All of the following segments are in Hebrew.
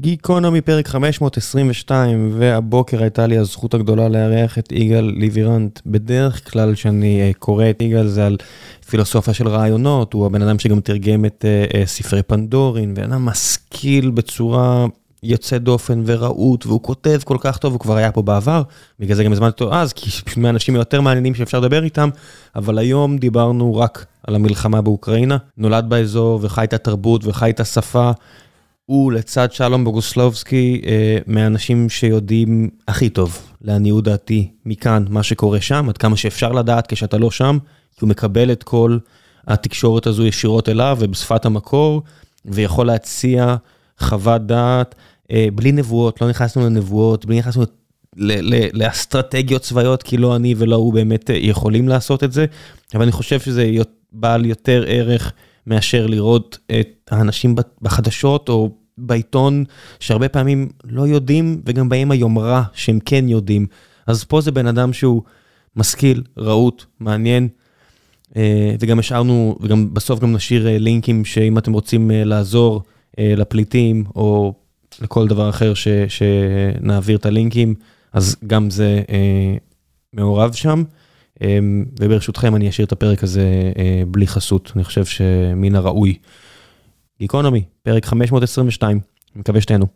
גיקונומי פרק 522, והבוקר הייתה לי הזכות הגדולה לארח את יגאל ליבירנט. בדרך כלל כשאני קורא את יגאל זה על פילוסופיה של רעיונות, הוא הבן אדם שגם תרגם את ספרי פנדורין, בן אדם משכיל בצורה יוצא דופן ורהוט, והוא כותב כל כך טוב, הוא כבר היה פה בעבר, בגלל זה גם הזמנתי אותו אז, כי פשוט מהאנשים היותר מעניינים שאפשר לדבר איתם, אבל היום דיברנו רק על המלחמה באוקראינה, נולד באזור וחי את התרבות וחי את השפה. הוא לצד שלום בוגוסלובסקי מהאנשים שיודעים הכי טוב, לעניות דעתי, מכאן, מה שקורה שם, עד כמה שאפשר לדעת כשאתה לא שם, כי הוא מקבל את כל התקשורת הזו ישירות אליו ובשפת המקור, ויכול להציע חוות דעת, בלי נבואות, לא נכנסנו לנבואות, בלי נכנסנו לאסטרטגיות צבאיות, כי לא אני ולא הוא באמת יכולים לעשות את זה, אבל אני חושב שזה בעל יותר ערך מאשר לראות את האנשים בחדשות או בעיתון, שהרבה פעמים לא יודעים, וגם באים היומרה שהם כן יודעים. אז פה זה בן אדם שהוא משכיל, רהוט, מעניין, וגם השארנו, וגם בסוף גם נשאיר לינקים שאם אתם רוצים לעזור לפליטים, או לכל דבר אחר שנעביר את הלינקים, אז גם זה מעורב שם. וברשותכם אני אשאיר את הפרק הזה בלי חסות, אני חושב שמן הראוי. גיקונומי, פרק 522, מקווה שתהנו.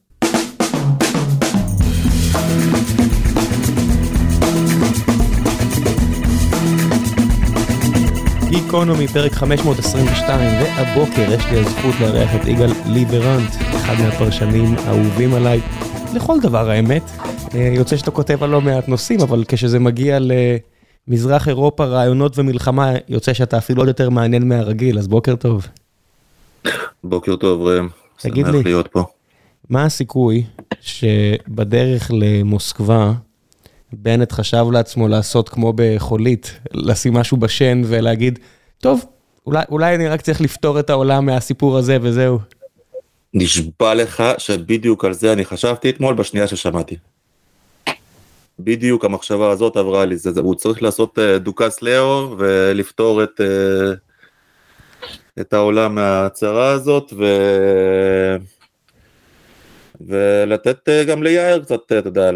גיקונומי, פרק 522, והבוקר יש לי הזכות לארח את יגאל ליברנט, אחד מהפרשנים האהובים עליי, לכל דבר האמת. יוצא שאתה כותב על לא מעט נושאים, אבל כשזה מגיע למזרח אירופה, רעיונות ומלחמה, יוצא שאתה אפילו עוד יותר מעניין מהרגיל, אז בוקר טוב. בוקר טוב ראם, תגיד לי, להיות פה. מה הסיכוי שבדרך למוסקבה, בנט חשב לעצמו לעשות כמו בחולית, לשים משהו בשן ולהגיד, טוב, אולי, אולי אני רק צריך לפתור את העולם מהסיפור הזה וזהו. נשבע לך שבדיוק על זה אני חשבתי אתמול בשנייה ששמעתי. בדיוק המחשבה הזאת עברה לי, זה, הוא צריך לעשות uh, דוכס לאו ולפתור את, uh, את העולם מהצרה הזאת ו... ולתת גם ליאיר קצת, אתה יודע,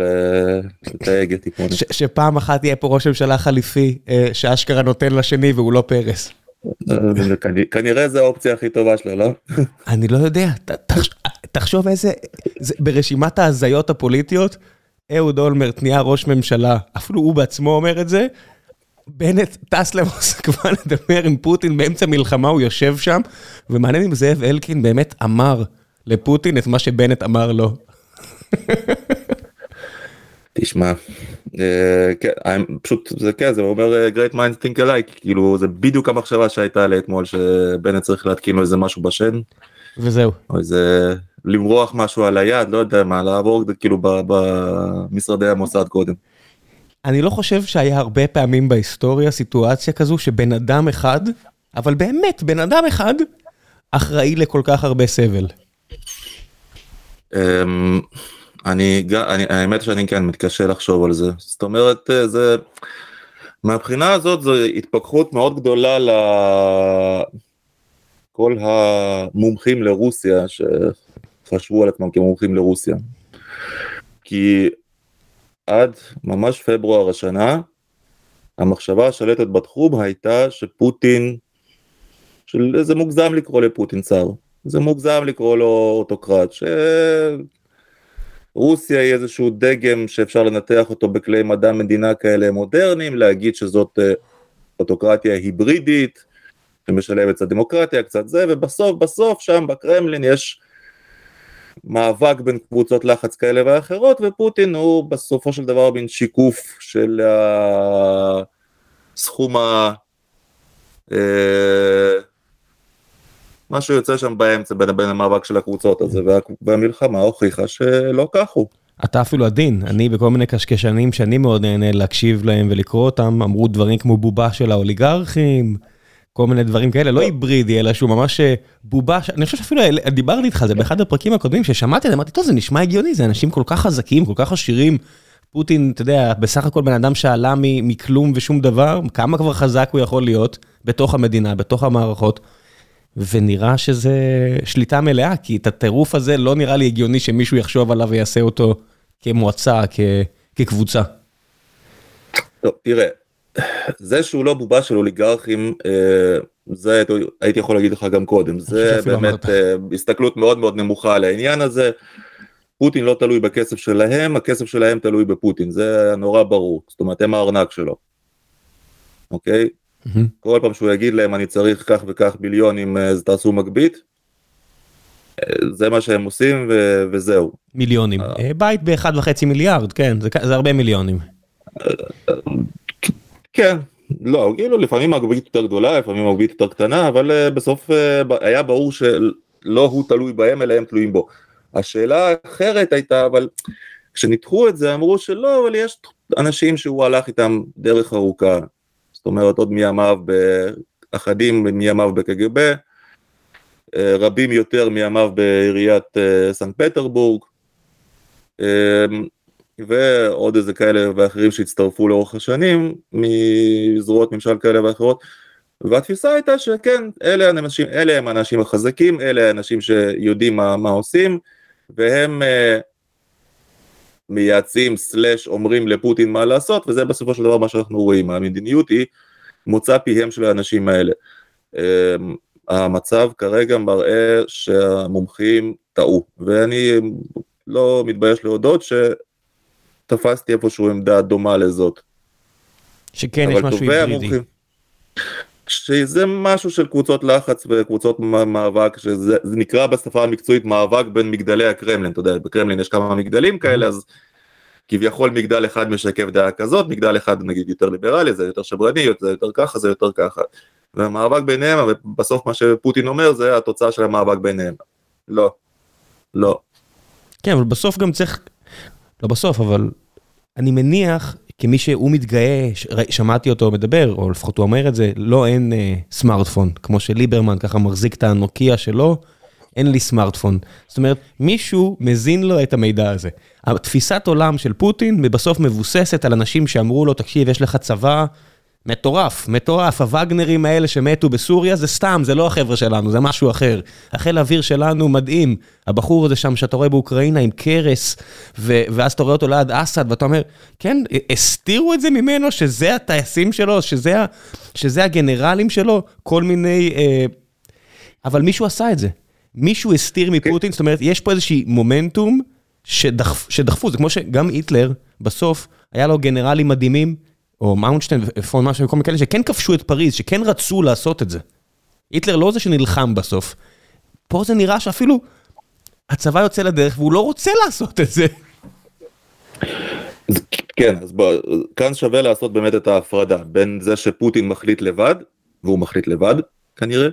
לתייג את טיפונת. שפעם אחת יהיה פה ראש ממשלה חליפי שאשכרה נותן לשני והוא לא פרס. כנראה זה האופציה הכי טובה שלו, לא? אני לא יודע, תחשוב איזה, ברשימת ההזיות הפוליטיות, אהוד אולמרט נהיה ראש ממשלה, אפילו הוא בעצמו אומר את זה, בנט טס למוסקבה לדבר עם פוטין באמצע מלחמה, הוא יושב שם, ומעניין אם זאב אלקין באמת אמר לפוטין את מה שבנט אמר לו. תשמע, פשוט זה כן, זה אומר great minds think alike, כאילו זה בדיוק המחשבה שהייתה לי אתמול שבנט צריך להתקין לו איזה משהו בשן. וזהו. או איזה למרוח משהו על היד, לא יודע מה, לעבור כאילו במשרדי המוסד קודם. אני לא חושב שהיה הרבה פעמים בהיסטוריה סיטואציה כזו שבן אדם אחד, אבל באמת בן אדם אחד, אחראי לכל כך הרבה סבל. אני, אני, האמת שאני כן מתקשה לחשוב על זה, זאת אומרת זה, מהבחינה הזאת זו התפכחות מאוד גדולה לכל המומחים לרוסיה שחשבו על עצמם כמומחים לרוסיה. כי עד ממש פברואר השנה, המחשבה השלטת בתחום הייתה שפוטין, שזה מוגזם לקרוא לפוטין צר, זה מוגזם לקרוא לו אוטוקרט, שרוסיה היא איזשהו דגם שאפשר לנתח אותו בכלי מדע מדינה כאלה מודרניים, להגיד שזאת אוטוקרטיה היברידית, שמשלבת קצת דמוקרטיה, קצת זה, ובסוף בסוף שם בקרמלין יש מאבק בין קבוצות לחץ כאלה ואחרות, ופוטין הוא בסופו של דבר מין שיקוף של הסכום ה... מה שיוצא שם באמצע בין, בין המאבק של הקבוצות הזה, והמלחמה הוכיחה שלא כך הוא. אתה אפילו עדין, אני בכל מיני קשקשנים שאני מאוד נהנה להקשיב להם ולקרוא אותם, אמרו דברים כמו בובה של האוליגרכים, כל מיני דברים כאלה, לא היברידי, אלא שהוא ממש בובה, אני חושב שאפילו דיברתי איתך על זה באחד הפרקים הקודמים ששמעתי, אמרתי, טוב, זה נשמע הגיוני, זה אנשים כל כך חזקים, כל כך עשירים. פוטין, אתה יודע, בסך הכל בן אדם שעלה מכלום ושום דבר, כמה כבר חזק הוא יכול להיות בתוך המדינה, בתוך המערכות. ונראה שזה שליטה מלאה, כי את הטירוף הזה לא נראה לי הגיוני שמישהו יחשוב עליו ויעשה אותו כמועצה, כ, כקבוצה. טוב, תראה, זה שהוא לא בובה של אוליגרכים, אה, זה הייתי יכול להגיד לך גם קודם, זה באמת אה, הסתכלות מאוד מאוד נמוכה על העניין הזה. פוטין לא תלוי בכסף שלהם, הכסף שלהם תלוי בפוטין, זה נורא ברור, זאת אומרת הם הארנק שלו, אוקיי? Mm-hmm. כל פעם שהוא יגיד להם אני צריך כך וכך ביליונים אז תעשו מגבית, זה מה שהם עושים ו- וזהו. מיליונים, אה. בית באחד וחצי מיליארד, כן, זה, זה הרבה מיליונים. כן, לא, כאילו לפעמים מגבית יותר גדולה, לפעמים מגבית יותר קטנה, אבל uh, בסוף uh, היה ברור שלא הוא תלוי בהם, אלא הם תלויים בו. השאלה האחרת הייתה, אבל כשניתחו את זה אמרו שלא, אבל יש אנשים שהוא הלך איתם דרך ארוכה. זאת אומרת, עוד מימיו, אחדים מימיו בקג"ב, אה, רבים יותר מימיו בעיריית סנט פטרבורג. ועוד איזה כאלה ואחרים שהצטרפו לאורך השנים מזרועות ממשל כאלה ואחרות. והתפיסה הייתה שכן, אלה האנשים, אלה הם האנשים החזקים, אלה האנשים שיודעים מה, מה עושים, והם uh, מייעצים סלאש אומרים לפוטין מה לעשות, וזה בסופו של דבר מה שאנחנו רואים, המדיניות היא מוצא פיהם של האנשים האלה. Uh, המצב כרגע מראה שהמומחים טעו, ואני לא מתבייש להודות ש... תפסתי איפשהו עמדה דומה לזאת. שכן יש משהו היברידי. שזה משהו של קבוצות לחץ וקבוצות מאבק, שזה נקרא בשפה המקצועית מאבק בין מגדלי הקרמלין, אתה יודע, בקרמלין יש כמה מגדלים כאלה, אז כביכול מגדל אחד משקף דעה כזאת, מגדל אחד נגיד יותר ליברלי, זה יותר שברני, זה יותר ככה, זה יותר ככה. והמאבק ביניהם, ובסוף מה שפוטין אומר זה התוצאה של המאבק ביניהם. לא, לא. כן, אבל בסוף גם צריך לא בסוף, אבל אני מניח, כמי שהוא מתגאה, שמעתי אותו מדבר, או לפחות הוא אומר את זה, לא אין אה, סמארטפון, כמו שליברמן ככה מחזיק את הנוקייה שלו, אין לי סמארטפון. זאת אומרת, מישהו מזין לו את המידע הזה. התפיסת עולם של פוטין בסוף מבוססת על אנשים שאמרו לו, תקשיב, יש לך צבא מטורף, מטורף, הווגנרים האלה שמתו בסוריה זה סתם, זה לא החבר'ה שלנו, זה משהו אחר. החיל האוויר שלנו מדהים, הבחור הזה שם שאתה רואה באוקראינה עם קרס, ו- ואז אתה רואה אותו ליד אסד, ואתה אומר, כן, הסתירו את זה ממנו, שזה הטייסים שלו, שזה, ה- שזה הגנרלים שלו, כל מיני... אה... אבל מישהו עשה את זה. מישהו הסתיר מפוטין, זאת אומרת, יש פה איזושהי מומנטום שדחפ, שדחפו, זה כמו שגם היטלר, בסוף, היה לו גנרלים מדהימים, או מאונשטיין ופון משהו וכל מיני כאלה שכן כבשו את פריז, שכן רצו לעשות את זה. היטלר לא זה שנלחם בסוף. פה זה נראה שאפילו הצבא יוצא לדרך והוא לא רוצה לעשות את זה. כן, אז בוא, כאן שווה לעשות באמת את ההפרדה בין זה שפוטין מחליט לבד, והוא מחליט לבד כנראה,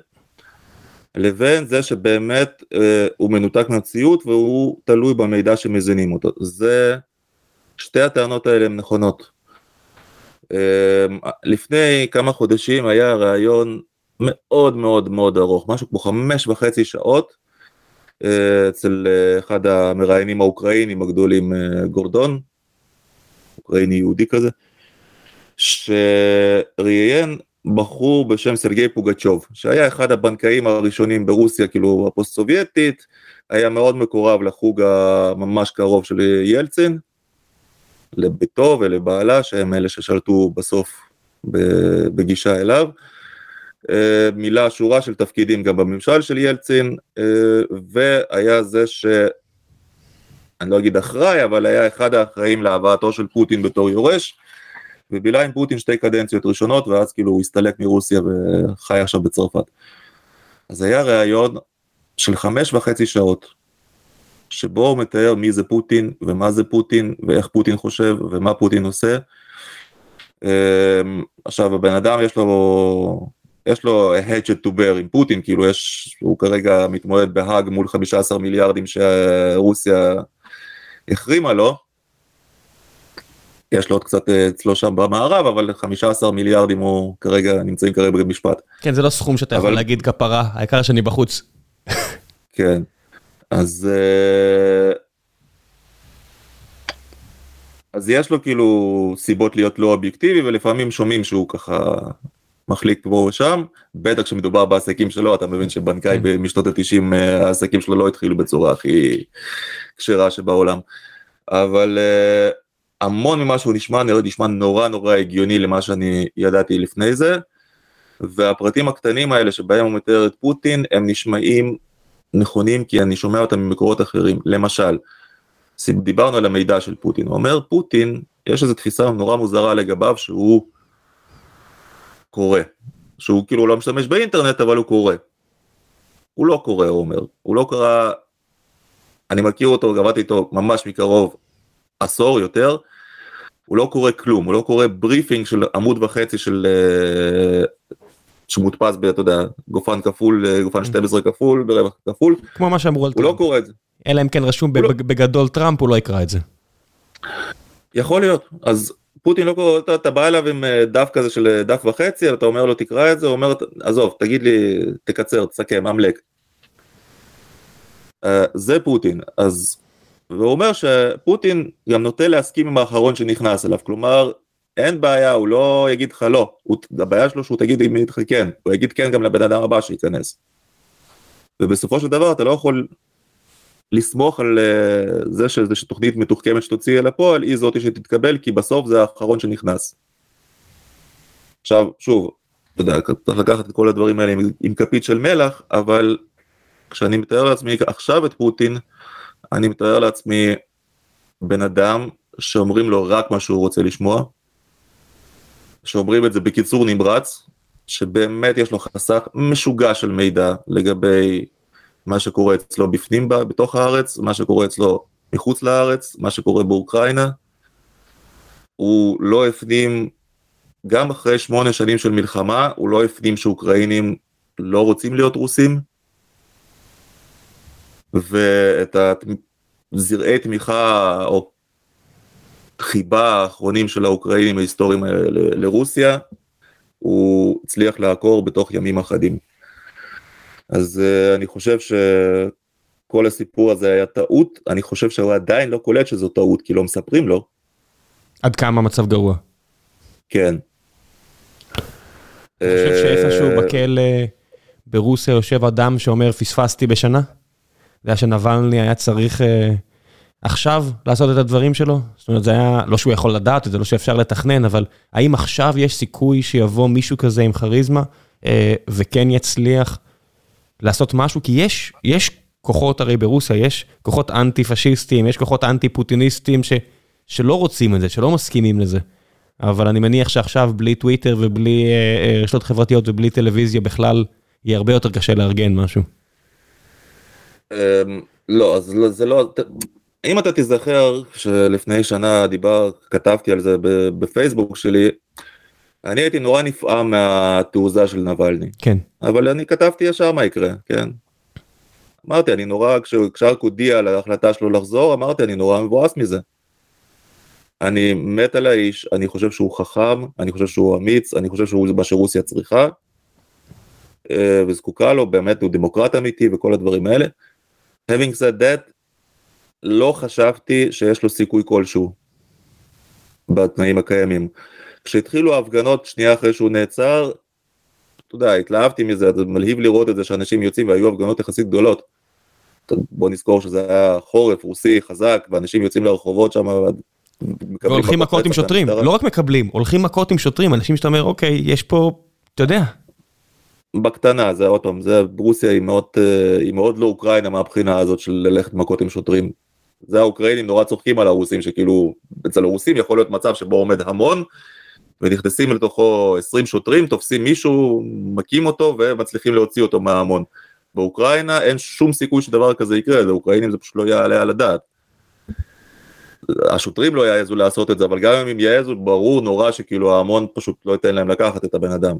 לבין זה שבאמת אה, הוא מנותק מהמציאות והוא תלוי במידע שמזינים אותו. זה, שתי הטענות האלה הן נכונות. אמ, לפני כמה חודשים היה ראיון מאוד מאוד מאוד ארוך, משהו כמו חמש וחצי שעות, אה, אצל אחד המראיינים האוקראינים הגדולים, אה, גורדון, אוקראיני יהודי כזה, שראיין בחור בשם סרגי פוגצ'וב, שהיה אחד הבנקאים הראשונים ברוסיה, כאילו הפוסט סובייטית, היה מאוד מקורב לחוג הממש קרוב של ילצין, לביתו ולבעלה שהם אלה ששלטו בסוף בגישה אליו. אה, מילא שורה של תפקידים גם בממשל של ילצין אה, והיה זה ש... אני לא אגיד אחראי, אבל היה אחד האחראים להבאתו של פוטין בתור יורש, ובילה עם פוטין שתי קדנציות ראשונות, ואז כאילו הוא הסתלק מרוסיה וחי עכשיו בצרפת. אז היה ראיון של חמש וחצי שעות, שבו הוא מתאר מי זה פוטין ומה זה פוטין ואיך פוטין חושב ומה פוטין עושה. אמ, עכשיו הבן אדם יש לו יש לו hedged to bear עם פוטין כאילו יש הוא כרגע מתמודד בהאג מול 15 מיליארדים שרוסיה החרימה לו. יש לו עוד קצת אה, אצלו שם במערב אבל 15 מיליארדים הוא כרגע נמצאים כרגע במשפט. כן זה לא סכום שאתה אבל... יכול להגיד כפרה העיקר שאני בחוץ. כן. אז אה, אז יש לו כאילו סיבות להיות לא אובייקטיבי ולפעמים שומעים שהוא ככה מחליק פה ושם, בטח כשמדובר בעסקים שלו, אתה מבין שבנקאי כן. משנות ה-90 העסקים שלו לא התחילו בצורה הכי כשרה שבעולם. אבל אה, המון ממה שהוא נשמע, נראה נשמע נורא נורא הגיוני למה שאני ידעתי לפני זה, והפרטים הקטנים האלה שבהם הוא מתאר את פוטין, הם נשמעים נכונים כי אני שומע אותם ממקורות אחרים. למשל, דיברנו על המידע של פוטין, הוא אומר פוטין, יש איזו תפיסה נורא מוזרה לגביו שהוא קורא, שהוא כאילו לא משתמש באינטרנט אבל הוא קורא. הוא לא קורא, הוא אומר, הוא לא קרא, אני מכיר אותו, עבדתי איתו ממש מקרוב עשור יותר, הוא לא קורא כלום, הוא לא קורא briefing של עמוד וחצי של... שמודפס, ב, אתה יודע, גופן כפול, אה, גופן 12 כפול, ברווח כפול, כמו מה שאמרו על הוא לא טראמפ. קורא את זה. אלא אם כן רשום לא- בג- בגדול טראמפ, הוא לא יקרא את זה. יכול להיות, אז פוטין לא קורא, אתה, אתה בא אליו עם אה, דף כזה של אה, דף וחצי, אתה אומר לו תקרא את זה, הוא אומר, עזוב, תגיד לי, תקצר, תסכם, אמלק. Uh, זה פוטין, אז, והוא אומר שפוטין גם נוטה להסכים עם האחרון שנכנס אליו, כלומר, אין בעיה, הוא לא יגיד לך לא, הוא, הבעיה שלו שהוא תגיד אם לך כן, הוא יגיד כן גם לבן אדם הבא שייכנס. ובסופו של דבר אתה לא יכול לסמוך על uh, זה שזה שתוכנית מתוחכמת שתוציא אל הפועל היא זאתי שתתקבל כי בסוף זה האחרון שנכנס. עכשיו שוב, אתה יודע, צריך לקחת את כל הדברים האלה עם, עם כפית של מלח, אבל כשאני מתאר לעצמי עכשיו את פוטין, אני מתאר לעצמי בן אדם שאומרים לו רק מה שהוא רוצה לשמוע, שאומרים את זה בקיצור נמרץ, שבאמת יש לו חסך משוגע של מידע לגבי מה שקורה אצלו בפנים בה, בתוך הארץ, מה שקורה אצלו מחוץ לארץ, מה שקורה באוקראינה. הוא לא הפנים, גם אחרי שמונה שנים של מלחמה, הוא לא הפנים שאוקראינים לא רוצים להיות רוסים. ואת הזרעי תמיכה או חיבה האחרונים של האוקראינים ההיסטוריים האלה לרוסיה, הוא הצליח לעקור בתוך ימים אחדים. אז uh, אני חושב שכל הסיפור הזה היה טעות, אני חושב שהוא עדיין לא קולט שזו טעות, כי לא מספרים לו. עד כמה המצב גרוע. כן. אני חושב שאיפשהו אה, בכלא ברוסיה יושב אדם שאומר פספסתי בשנה? זה היה שנבלני היה צריך אה, עכשיו לעשות את הדברים שלו? זאת אומרת, זה היה, לא שהוא יכול לדעת, זה לא שאפשר לתכנן, אבל האם עכשיו יש סיכוי שיבוא מישהו כזה עם כריזמה אה, וכן יצליח לעשות משהו? כי יש, יש כוחות הרי ברוסיה, יש כוחות אנטי-פשיסטים, יש כוחות אנטי-פוטיניסטים ש, שלא רוצים את זה, שלא מסכימים לזה. אבל אני מניח שעכשיו בלי טוויטר ובלי אה, אה, רשתות חברתיות ובלי טלוויזיה בכלל, יהיה הרבה יותר קשה לארגן משהו. אמ, לא, אז לא- זה לא, אם אתה תיזכר שלפני שנה דיבר, כתבתי על זה בפייסבוק שלי, אני הייתי נורא נפעם מהתעוזה של נבלני, כן. אבל אני כתבתי ישר מה יקרה, כן? אמרתי, אני נורא, כש- כשארק הודיע על ההחלטה שלו לחזור, אמרתי, אני נורא מבואס מזה. אני מת על האיש, אני חושב שהוא חכם, אני חושב שהוא אמיץ, אני חושב שהוא מה שרוסיה צריכה, אה, וזקוקה לו, באמת הוא דמוקרט אמיתי וכל הדברים האלה. having said that, לא חשבתי שיש לו סיכוי כלשהו בתנאים הקיימים. כשהתחילו ההפגנות שנייה אחרי שהוא נעצר, אתה יודע, התלהבתי מזה, זה מלהיב לראות את זה שאנשים יוצאים והיו הפגנות יחסית גדולות. בוא נזכור שזה היה חורף רוסי חזק ואנשים יוצאים לרחובות שם. והולכים מכות עם שוטרים. לא רק מקבלים, הולכים מכות עם שוטרים, אנשים שאתה אומר, אוקיי, יש פה, אתה יודע, בקטנה, זה עוד פעם, זה רוסיה היא מאוד, אה, היא מאוד לא אוקראינה מהבחינה הזאת של ללכת מכות עם שוטרים. זה האוקראינים נורא צוחקים על הרוסים, שכאילו, אצל הרוסים יכול להיות מצב שבו עומד המון, ונכנסים לתוכו 20 שוטרים, תופסים מישהו, מכים אותו ומצליחים להוציא אותו מההמון. באוקראינה אין שום סיכוי שדבר כזה יקרה, לאוקראינים זה פשוט לא יעלה על הדעת. השוטרים לא יעזו לעשות את זה, אבל גם אם הם יעזו, ברור נורא שכאילו ההמון פשוט לא ייתן להם לקחת את הבן אדם.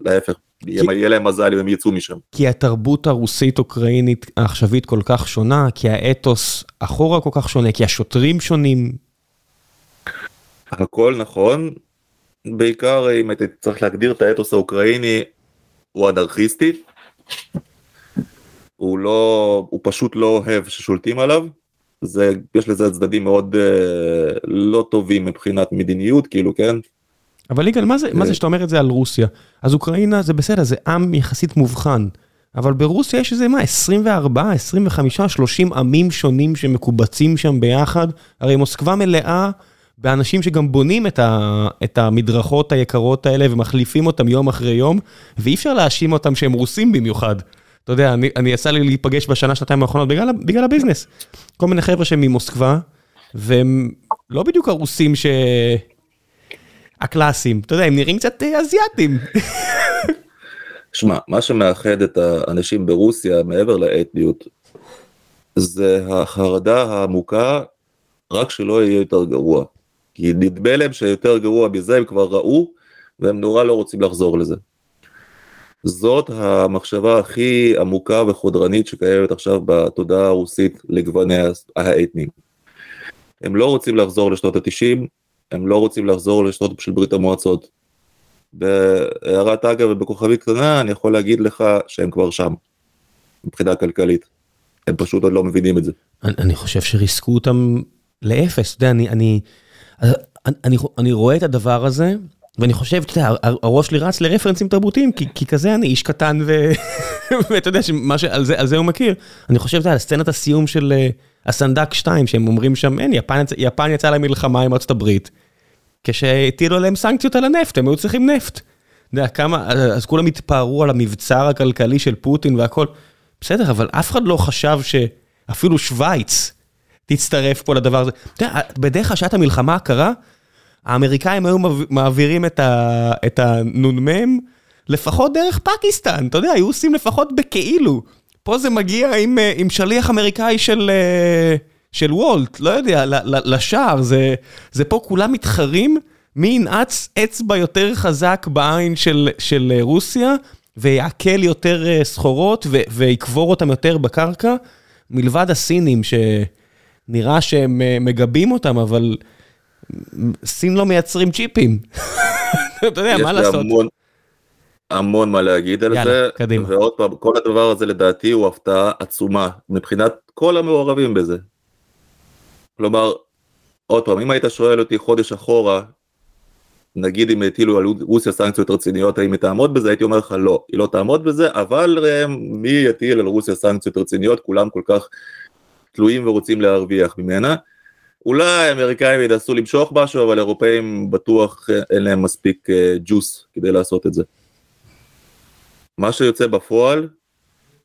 להפך, יהיה יהיה להם מזל אם הם יצאו משם. כי התרבות הרוסית-אוקראינית העכשווית כל כך שונה, כי האתוס אחורה כל כך שונה, כי השוטרים שונים. הכל נכון, בעיקר אם הייתי צריך להגדיר את האתוס האוקראיני, הוא אנרכיסטי. הוא לא, הוא פשוט לא אוהב ששולטים עליו. זה, יש לזה צדדים מאוד אה, לא טובים מבחינת מדיניות, כאילו, כן? אבל יגאל, מה זה, מה זה שאתה אומר את זה על רוסיה? אז אוקראינה זה בסדר, זה עם יחסית מובחן. אבל ברוסיה יש איזה מה, 24, 25, 30 עמים שונים שמקובצים שם ביחד. הרי מוסקבה מלאה באנשים שגם בונים את, ה, את המדרכות היקרות האלה ומחליפים אותם יום אחרי יום, ואי אפשר להאשים אותם שהם רוסים במיוחד. אתה יודע, אני, אני יצא לי להיפגש בשנה, שנתיים האחרונות בגלל, בגלל הביזנס. כל מיני חבר'ה שהם ממוסקבה, והם לא בדיוק הרוסים ש... הקלאסיים, אתה יודע, הם נראים קצת אה, אזייתים. שמע, מה שמאחד את האנשים ברוסיה מעבר לאתניות, זה החרדה העמוקה, רק שלא יהיה יותר גרוע. כי נדמה להם שיותר גרוע מזה הם כבר ראו, והם נורא לא רוצים לחזור לזה. זאת המחשבה הכי עמוקה וחודרנית שקיימת עכשיו בתודעה הרוסית לגווניה האתניים. הם לא רוצים לחזור לשנות התשעים, הם לא רוצים לחזור לשנות של ברית המועצות. בהערת אגב ובכוכבית קטנה אני יכול להגיד לך שהם כבר שם, מבחינה כלכלית. הם פשוט עוד לא מבינים את זה. אני, אני חושב שריסקו אותם לאפס, אתה יודע, אני, אני, אני, אני, רואה את הדבר הזה, ואני חושב, אתה יודע, הראש שלי רץ לרפרנסים תרבותיים, כי, כי כזה אני איש קטן. ואתה יודע, שמה שעל זה, על זה הוא מכיר. אני חושב, אתה יודע, על סצנת הסיום של uh, הסנדק 2, שהם אומרים שם, אין, יפן, יפן יצאה למלחמה עם ארצות הברית, כשהטילו עליהם סנקציות על הנפט, הם היו צריכים נפט. אתה יודע, כמה, אז כולם התפארו על המבצר הכלכלי של פוטין והכל. בסדר, אבל אף אחד לא חשב שאפילו שווייץ תצטרף פה לדבר הזה. אתה יודע, בדרך כלל שעת המלחמה הקרה, האמריקאים היו מעבירים את הנ"מ לפחות דרך פקיסטן, אתה יודע, היו עושים לפחות בכאילו. פה זה מגיע עם, עם שליח אמריקאי של, של וולט, לא יודע, לשער, זה, זה פה כולם מתחרים מי ינעץ אצבע יותר חזק בעין של, של רוסיה, ויעכל יותר סחורות ויקבור אותם יותר בקרקע, מלבד הסינים שנראה שהם מגבים אותם, אבל... סין לא מייצרים צ'יפים. אתה יודע, מה לעשות? המון, המון מה להגיד על יאללה, זה. קדימה. ועוד פעם, כל הדבר הזה לדעתי הוא הפתעה עצומה מבחינת כל המעורבים בזה. כלומר, עוד פעם, אם היית שואל אותי חודש אחורה, נגיד אם הטילו על רוסיה סנקציות רציניות, האם היא תעמוד בזה, הייתי אומר לך לא, היא לא תעמוד בזה, אבל מי יטיל על רוסיה סנקציות רציניות, כולם כל כך תלויים ורוצים להרוויח ממנה. אולי האמריקאים ינסו למשוך משהו, אבל אירופאים בטוח אין להם מספיק ג'וס אה, כדי לעשות את זה. מה שיוצא בפועל,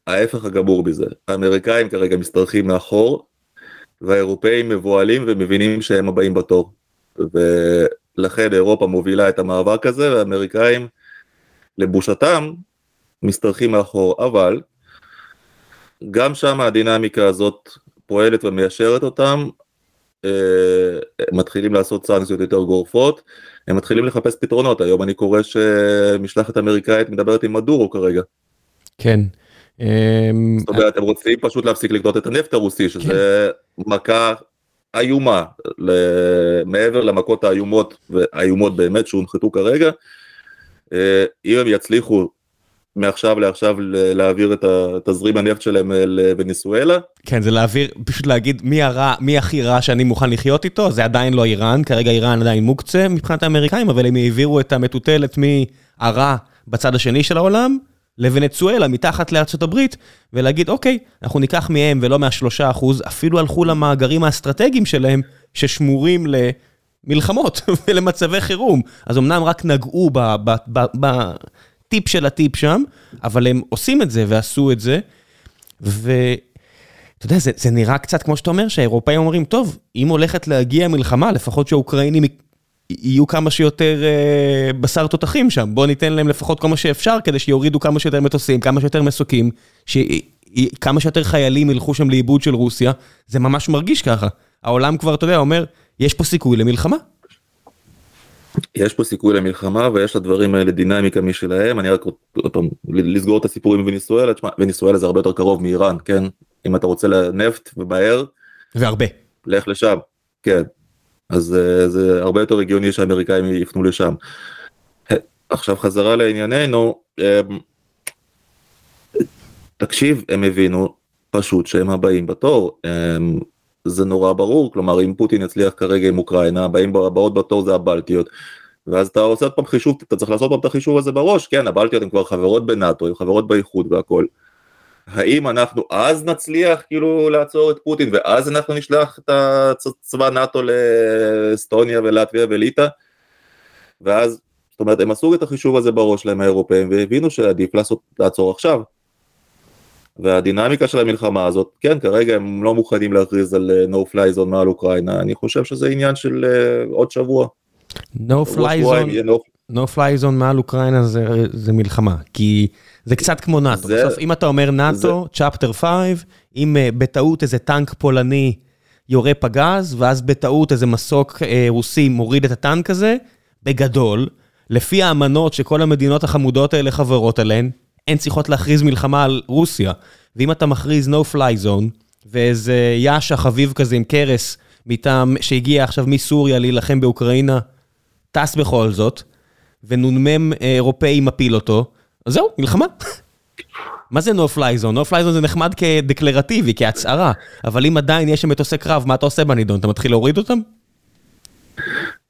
ההפך הגמור מזה. האמריקאים כרגע משתרכים מאחור, והאירופאים מבוהלים ומבינים שהם הבאים בתור. ולכן אירופה מובילה את המאבק הזה, והאמריקאים, לבושתם, משתרכים מאחור. אבל, גם שם הדינמיקה הזאת פועלת ומיישרת אותם, מתחילים לעשות סנקציות יותר גורפות, הם מתחילים לחפש פתרונות, היום אני קורא שמשלחת אמריקאית מדברת עם מדורו כרגע. כן. אמ, זאת אומרת, הם רוצים פשוט להפסיק לקנות את הנפט הרוסי, שזה כן. מכה איומה, מעבר למכות האיומות, והאיומות באמת שהונחתו כרגע, אה, אם הם יצליחו מעכשיו לעכשיו להעביר את תזרים הנפט שלהם לווניסואלה. כן, זה להעביר, פשוט להגיד מי הרע, מי הכי רע שאני מוכן לחיות איתו, זה עדיין לא איראן, כרגע איראן עדיין מוקצה מבחינת האמריקאים, אבל הם העבירו את המטוטלת מהרע בצד השני של העולם, לוונצואלה, מתחת לארצות הברית, ולהגיד, אוקיי, אנחנו ניקח מהם ולא מהשלושה אחוז, אפילו הלכו למאגרים האסטרטגיים שלהם, ששמורים למלחמות ולמצבי חירום. אז אמנם רק נגעו ב... ב, ב, ב טיפ של הטיפ שם, אבל הם עושים את זה ועשו את זה, ואתה יודע, זה, זה נראה קצת כמו שאתה אומר, שהאירופאים אומרים, טוב, אם הולכת להגיע מלחמה, לפחות שהאוקראינים יהיו כמה שיותר אה, בשר תותחים שם, בואו ניתן להם לפחות כמה שאפשר, כדי שיורידו כמה שיותר מטוסים, כמה שיותר מסוקים, שכמה שיותר חיילים ילכו שם לאיבוד של רוסיה, זה ממש מרגיש ככה. העולם כבר, אתה יודע, אומר, יש פה סיכוי למלחמה. יש פה סיכוי למלחמה ויש לדברים האלה דינמיקה משלהם. אני רק עוד פעם לסגור את הסיפור עם וניסואלה. תשמע וניסואלה זה הרבה יותר קרוב מאיראן כן? אם אתה רוצה לנפט ומהר והרבה. לך לשם. כן. אז אה, זה הרבה יותר הגיוני שהאמריקאים יפנו לשם. עכשיו חזרה לענייננו אמ, תקשיב הם הבינו פשוט שהם הבאים בתור. אמ, זה נורא ברור, כלומר אם פוטין יצליח כרגע עם אוקראינה, הבאים הבאות בתור זה הבלטיות. ואז אתה עושה עוד פעם חישוב, אתה צריך לעשות פעם את החישוב הזה בראש, כן, הבלטיות הן כבר חברות בנאטו, הן חברות באיחוד והכל. האם אנחנו אז נצליח כאילו לעצור את פוטין ואז אנחנו נשלח את הצבא נאטו לאסטוניה ולטביה וליטא? ואז, זאת אומרת, הם עשו את החישוב הזה בראש להם האירופאים והבינו שעדיף לעשות, לעצור עכשיו. והדינמיקה של המלחמה הזאת, כן, כרגע הם לא מוכנים להכריז על uh, no fly zone מעל אוקראינה, אני חושב שזה עניין של uh, עוד שבוע. no fly zone, no... no fly zone מעל אוקראינה זה, זה מלחמה, כי זה קצת כמו נאטו. זה, בסוף, אם אתה אומר נאטו, צ'פטר 5, אם uh, בטעות איזה טנק פולני יורה פגז, ואז בטעות איזה מסוק uh, רוסי מוריד את הטנק הזה, בגדול, לפי האמנות שכל המדינות החמודות האלה חברות עליהן, הן צריכות להכריז מלחמה על רוסיה. ואם אתה מכריז no fly zone, ואיזה יאשה חביב כזה עם קרס מטעם, שהגיע עכשיו מסוריה להילחם באוקראינה, טס בכל זאת, ונ"מ אירופאי מפיל אותו, אז זהו, מלחמה. מה זה no fly zone? no fly zone זה נחמד כדקלרטיבי, כהצהרה, אבל אם עדיין יש שם מטוסי קרב, מה אתה עושה בנידון? אתה מתחיל להוריד אותם?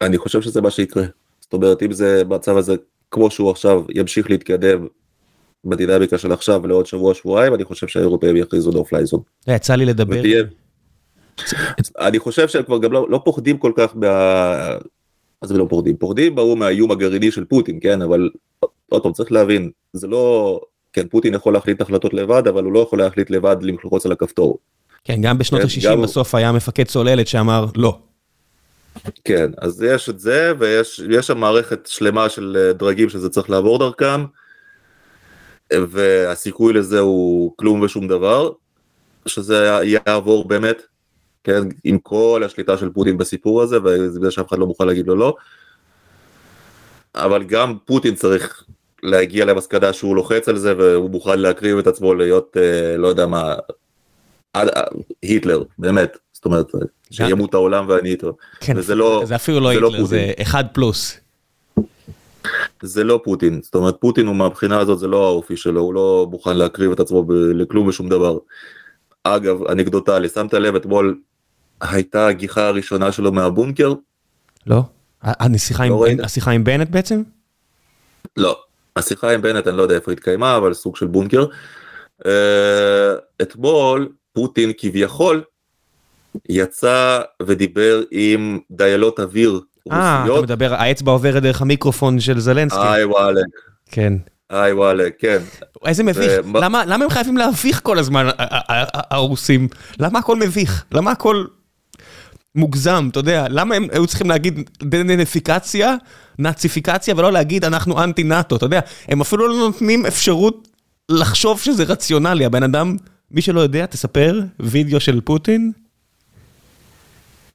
אני חושב שזה מה שיקרה. זאת אומרת, אם זה במצב הזה, כמו שהוא עכשיו, ימשיך להתקדם בדינמיקה של עכשיו לעוד שבוע שבועיים אני חושב שהאירופאים יכריזו no fly zone. יצא לי לדבר. אני חושב שהם כבר גם לא, לא פוחדים כל כך מה... אז הם לא פוחדים? פוחדים ברור מהאיום הגרעיני של פוטין כן אבל עוד פעם צריך להבין זה לא כן פוטין יכול להחליט החלטות לבד אבל הוא לא יכול להחליט לבד ללחוץ על הכפתור. כן גם בשנות כן, ה-60 גם... בסוף היה מפקד צוללת שאמר לא. כן אז יש את זה ויש שם מערכת שלמה של אה, דרגים שזה צריך לעבור דרכם. והסיכוי לזה הוא כלום ושום דבר, שזה יעבור באמת, כן, עם כל השליטה של פוטין בסיפור הזה, וזה שאף אחד לא מוכן להגיד לו לא. אבל גם פוטין צריך להגיע למסקנה שהוא לוחץ על זה והוא מוכן להקריב את עצמו להיות, אה, לא יודע מה, אה, היטלר, באמת, זאת אומרת, שימות העולם ואני איתו. כן, וזה לא, זה אפילו לא, לא היטלר, זה אחד פלוס. זה לא פוטין, זאת אומרת פוטין הוא מהבחינה הזאת זה לא האופי שלו, הוא לא מוכן להקריב את עצמו לכלום ושום דבר. אגב, אנקדוטלי, שמת לב אתמול הייתה הגיחה הראשונה שלו מהבונקר? לא. השיחה לא עם, השיחה עם בנט בעצם? לא, השיחה עם בנט אני לא יודע איפה התקיימה, אבל סוג של בונקר. Uh, אתמול פוטין כביכול יצא ודיבר עם דיילות אוויר אה, אתה מדבר, האצבע עוברת דרך המיקרופון של זלנסקי. איי וואלה. כן. איי וואלה, כן. איזה מביך, למה הם חייבים להביך כל הזמן, הרוסים? למה הכל מביך? למה הכל מוגזם, אתה יודע? למה הם היו צריכים להגיד דנפיקציה, נאציפיקציה, ולא להגיד אנחנו אנטי נאטו, אתה יודע? הם אפילו לא נותנים אפשרות לחשוב שזה רציונלי, הבן אדם, מי שלא יודע, תספר, וידאו של פוטין.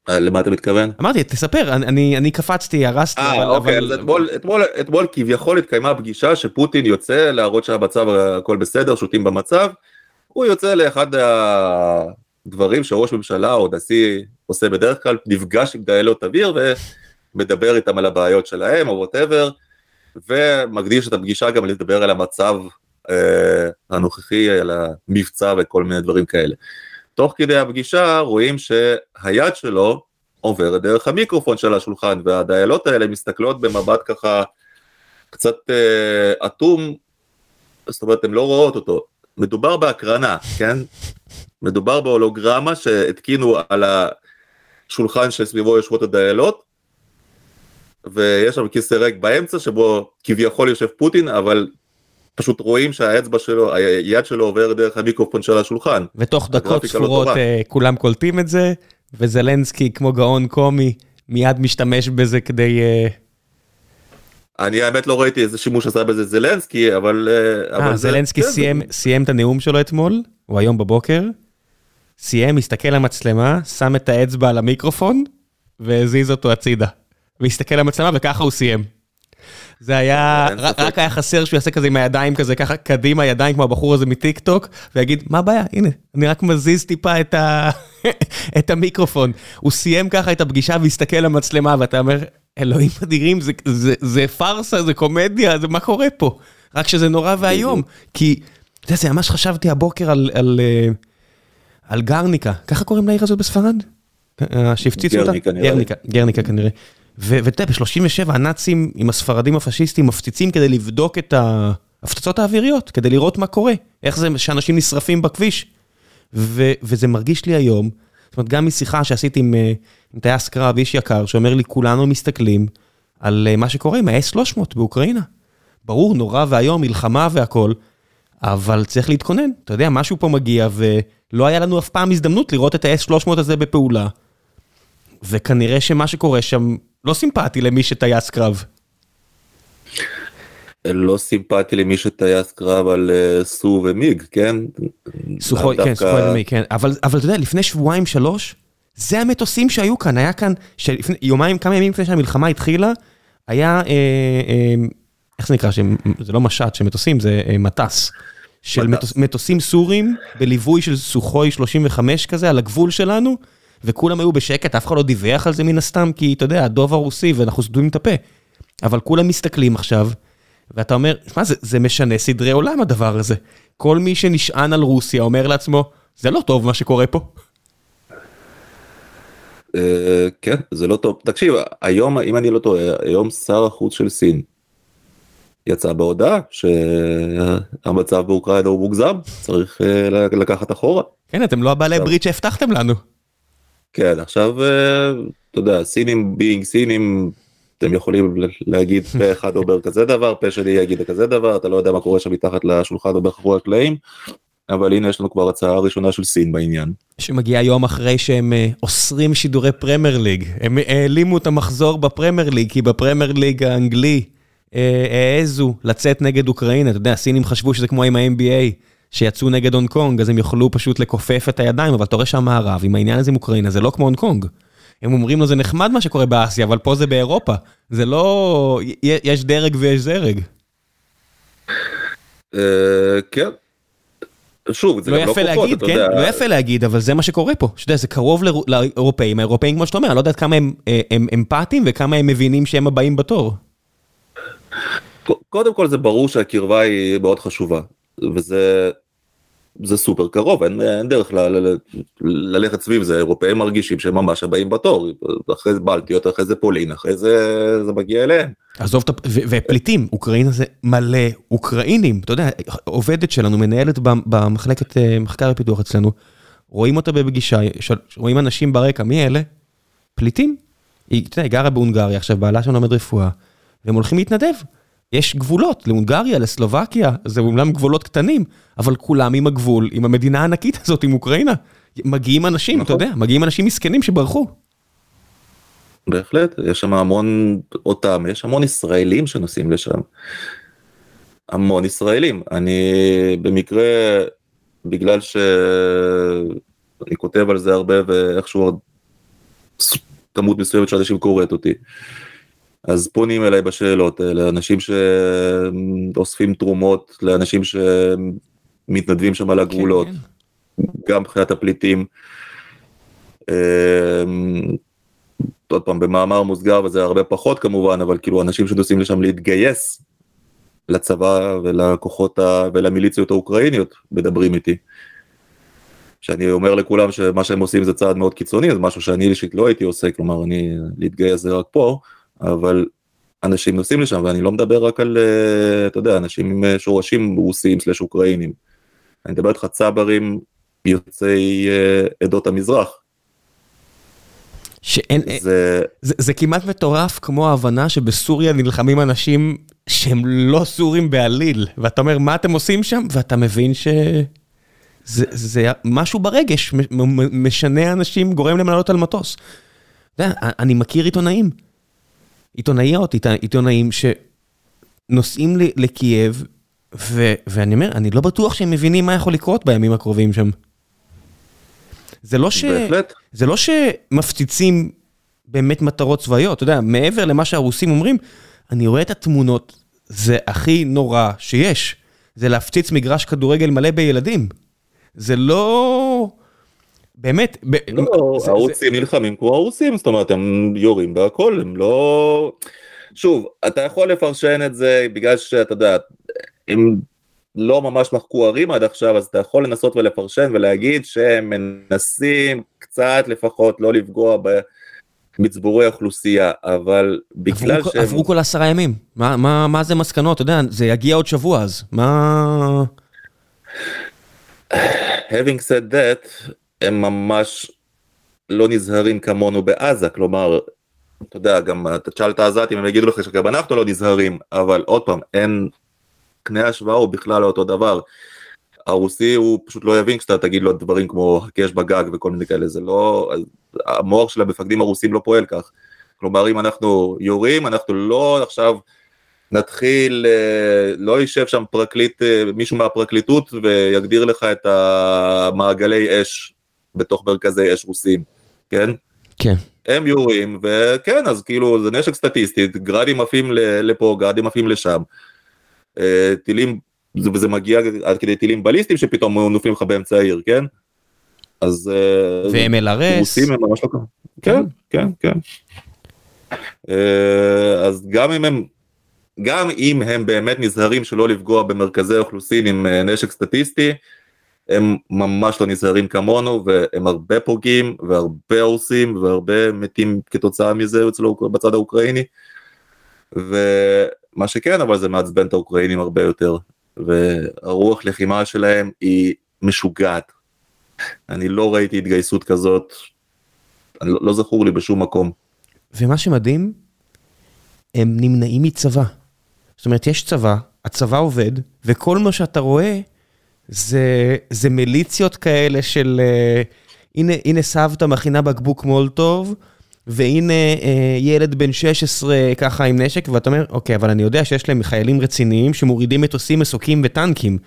אה, למה אתה מתכוון? אמרתי תספר אני אני קפצתי הרסתי אה אוקיי אז אתמול אתמול אתמול כביכול התקיימה פגישה שפוטין יוצא להראות שהמצב הכל בסדר שותים במצב. הוא יוצא לאחד הדברים שראש ממשלה או נשיא עושה בדרך כלל נפגש עם דיילות אוויר ומדבר איתם על הבעיות שלהם או ווטאבר ומקדיש את הפגישה גם לדבר על המצב אה, הנוכחי על המבצע וכל מיני דברים כאלה. תוך כדי הפגישה רואים שהיד שלו עוברת דרך המיקרופון של השולחן והדיילות האלה מסתכלות במבט ככה קצת אה, אטום, זאת אומרת הן לא רואות אותו. מדובר בהקרנה, כן? מדובר בהולוגרמה שהתקינו על השולחן שסביבו יושבות הדיילות ויש שם כיסא ריק באמצע שבו כביכול יושב פוטין אבל פשוט רואים שהאצבע שלו, היד שלו עובר דרך המיקרופון של השולחן. ותוך דקות לא ספורות לא כולם קולטים את זה, וזלנסקי כמו גאון קומי מיד משתמש בזה כדי... אה, אני האמת לא ראיתי איזה שימוש עשה בזה זלנסקי, אבל... אה, אה זלנסקי זה... סיים, זה... סיים את הנאום שלו אתמול, הוא היום בבוקר, סיים, הסתכל למצלמה, שם את האצבע על המיקרופון, והזיז אותו הצידה. והסתכל למצלמה וככה הוא סיים. זה היה, רק היה חסר שהוא יעשה כזה עם הידיים כזה, ככה קדימה ידיים כמו הבחור הזה מטיק טוק, ויגיד, מה הבעיה? הנה, אני רק מזיז טיפה את, ה... את המיקרופון. הוא סיים ככה את הפגישה והסתכל למצלמה, ואתה אומר, אלוהים אדירים, זה, זה, זה פארסה, זה קומדיה, זה מה קורה פה? רק שזה נורא ואיום, כי, אתה יודע, זה ממש חשבתי הבוקר על, על, על, על גרניקה, ככה קוראים לעיר הזאת בספרד? אה, שהפציצו אותה? גרניקה, גרניקה כנראה. ואתה יודע, ב-37 הנאצים עם הספרדים הפשיסטים מפציצים כדי לבדוק את ההפצצות האוויריות, כדי לראות מה קורה, איך זה שאנשים נשרפים בכביש. ו- וזה מרגיש לי היום, זאת אומרת, גם משיחה שעשיתי עם, אה, עם טייס קרב, איש יקר, שאומר לי, כולנו מסתכלים על אה, מה שקורה עם ה-S300 באוקראינה. ברור, נורא ואיום, מלחמה והכול, אבל צריך להתכונן. אתה יודע, משהו פה מגיע, ולא היה לנו אף פעם הזדמנות לראות את ה-S300 הזה בפעולה. וכנראה שמה שקורה שם לא סימפטי למי שטייס קרב. לא סימפטי למי שטייס קרב על uh, סו ומיג, כן? סוחוי, כן, סוחוי ומיג, כן. אבל, אבל אתה יודע, לפני שבועיים שלוש, זה המטוסים שהיו כאן, היה כאן, שלפני, יומיים, כמה ימים לפני שהמלחמה התחילה, היה, אה, אה, איך זה נקרא, זה לא משט של מטוסים, זה אה, מטס. של מטוס, מטוסים סורים בליווי של סוחוי 35 כזה על הגבול שלנו, וכולם היו בשקט, אף אחד לא דיווח על זה מן הסתם, כי אתה יודע, הדוב הרוסי ואנחנו סדומים את הפה. אבל כולם מסתכלים עכשיו, ואתה אומר, שמע, זה, זה משנה סדרי עולם הדבר הזה. כל מי שנשען על רוסיה אומר לעצמו, זה לא טוב מה שקורה פה. אה, כן, זה לא טוב. תקשיב, היום, אם אני לא טועה, היום שר החוץ של סין יצא בהודעה שהמצב באוקראינה הוא מוגזם, צריך אה, לקחת אחורה. כן, אתם לא ה בעלי ברית שהבטחתם לנו. כן, עכשיו, אה, אתה יודע, סינים being סינים, אתם יכולים להגיד פה אחד אומר כזה דבר, פה שני יגיד כזה דבר, אתה לא יודע מה קורה שם מתחת לשולחן או מאחורי הקלעים, אבל הנה יש לנו כבר הצעה ראשונה של סין בעניין. שמגיעה יום אחרי שהם אה, אוסרים שידורי פרמייר ליג, הם העלימו את המחזור בפרמייר ליג, כי בפרמייר ליג האנגלי אה, העזו לצאת נגד אוקראינה, אתה יודע, הסינים חשבו שזה כמו עם ה-NBA. שיצאו נגד הונג קונג, אז הם יוכלו פשוט לכופף את הידיים, אבל אתה רואה שהמערב עם העניין הזה עם אוקראינה, זה לא כמו הונג קונג. הם אומרים לו זה נחמד מה שקורה באסיה, אבל פה זה באירופה. זה לא... יש דרג ויש זרג. אה, כן. שוב, זה לא לא כוחות, אתה כן? לא יפה להגיד, אבל זה מה שקורה פה. שאתה יודע, זה קרוב לאירופאים, האירופאים, כמו שאתה אומר, אני לא יודעת כמה הם אה, אמפתיים וכמה הם מבינים שהם הבאים בתור. קודם כל זה ברור שהקרבה היא מאוד חשובה, וזה זה סופר קרוב, אין, אין דרך ל, ל, ל, ללכת סביב זה, אירופאים מרגישים שהם ממש הבאים בתור, אחרי זה בלטיות, אחרי זה פולין, אחרי זה זה מגיע אליהם. עזוב את ה... ופליטים, אוקראינה זה מלא אוקראינים, אתה יודע, עובדת שלנו, מנהלת במחלקת אה, מחקר ופיתוח אצלנו, רואים אותה בפגישה, רואים אנשים ברקע, מי אלה? פליטים. היא, אתה יודע, היא גרה בהונגריה, עכשיו בעלה שם לומד רפואה, והם הולכים להתנדב. יש גבולות להונגריה, לסלובקיה, זה אומנם גבולות קטנים, אבל כולם עם הגבול, עם המדינה הענקית הזאת, עם אוקראינה. מגיעים אנשים, אתה יודע, מגיעים אנשים מסכנים שברחו. בהחלט, יש שם המון אותם, יש המון ישראלים שנוסעים לשם. המון ישראלים. אני במקרה, בגלל שאני כותב על זה הרבה ואיכשהו כמות מסוימת של אנשים קוראת אותי. אז פונים אליי בשאלות האלה, אנשים שאוספים תרומות לאנשים שמתנדבים שם על הגבולות, כן, כן. גם מבחינת הפליטים. אמ, עוד פעם במאמר מוסגר וזה הרבה פחות כמובן אבל כאילו אנשים שנוסעים לשם להתגייס לצבא ולכוחות ה... ולמיליציות האוקראיניות מדברים איתי. שאני אומר לכולם שמה שהם עושים זה צעד מאוד קיצוני זה משהו שאני אישית לא הייתי עושה כלומר אני להתגייס זה רק פה אבל אנשים נוסעים לשם ואני לא מדבר רק על אה, אתה יודע אנשים עם אה, שורשים רוסים סלש אוקראינים. אני מדבר איתך צברים יוצאי אה, עדות המזרח. שאין, זה... זה, זה כמעט מטורף כמו ההבנה שבסוריה נלחמים אנשים שהם לא סורים בעליל, ואתה אומר מה אתם עושים שם, ואתה מבין שזה זה משהו ברגש, משנה אנשים, גורם להם לעלות על מטוס. אתה יודע, אני מכיר עיתונאים עיתונאיות, עיתונאים שנוסעים לקייב, ו, ואני אומר, אני לא בטוח שהם מבינים מה יכול לקרות בימים הקרובים שם. זה לא, ש... זה לא שמפציצים באמת מטרות צבאיות, אתה יודע, מעבר למה שהרוסים אומרים, אני רואה את התמונות, זה הכי נורא שיש. זה להפציץ מגרש כדורגל מלא בילדים. זה לא... באמת, לא, הרוסים נלחמים כמו הרוסים, זאת אומרת הם יורים בהכל, הם לא... שוב, אתה יכול לפרשן את זה בגלל שאתה יודע, הם לא ממש מחקו ערים עד עכשיו, אז אתה יכול לנסות ולפרשן ולהגיד שהם מנסים קצת לפחות לא לפגוע מצבורי אוכלוסייה, אבל בגלל עברו, שהם... עברו כל עשרה ימים, מה, מה, מה זה מסקנות? אתה יודע, זה יגיע עוד שבוע אז, מה... having said that, הם ממש לא נזהרים כמונו בעזה, כלומר, אתה יודע, גם אתה תשאל את העזתים, הם יגידו לך שגם אנחנו לא נזהרים, אבל עוד פעם, אין, קנה השוואה הוא בכלל לא אותו דבר. הרוסי הוא פשוט לא יבין כשאתה תגיד לו דברים כמו הקש בגג וכל מיני כאלה, זה לא, המוח של המפקדים הרוסים לא פועל כך. כלומר, אם אנחנו יורים, אנחנו לא עכשיו נתחיל, אה, לא יישב שם פרקליט, אה, מישהו מהפרקליטות ויגדיר לך את המעגלי אש בתוך מרכזי אש רוסים, כן? כן. הם יורים, וכן, אז כאילו זה נשק סטטיסטי, גראדים עפים לפה, גראדים עפים לשם. אה, טילים, וזה מגיע עד כדי טילים בליסטיים שפתאום נופלים לך באמצע העיר, כן? אז... ו-MLRS. רוסים הם ממש לא ככה. כן, כן, כן. אז גם אם הם גם אם הם באמת נזהרים שלא לפגוע במרכזי אוכלוסין עם נשק סטטיסטי, הם ממש לא נזהרים כמונו והם הרבה פוגעים והרבה הורסים והרבה מתים כתוצאה מזה אצלו בצד האוקראיני. ומה שכן אבל זה מעצבן את האוקראינים הרבה יותר והרוח לחימה שלהם היא משוגעת. אני לא ראיתי התגייסות כזאת, לא, לא זכור לי בשום מקום. ומה שמדהים, הם נמנעים מצבא. זאת אומרת, יש צבא, הצבא עובד, וכל מה שאתה רואה זה, זה מיליציות כאלה של uh, הנה, הנה סבתא מכינה בקבוק מולטוב, והנה uh, ילד בן 16 ככה עם נשק, ואתה אומר, אוקיי, אבל אני יודע שיש להם חיילים רציניים שמורידים מטוסים, מסוקים וטנקים,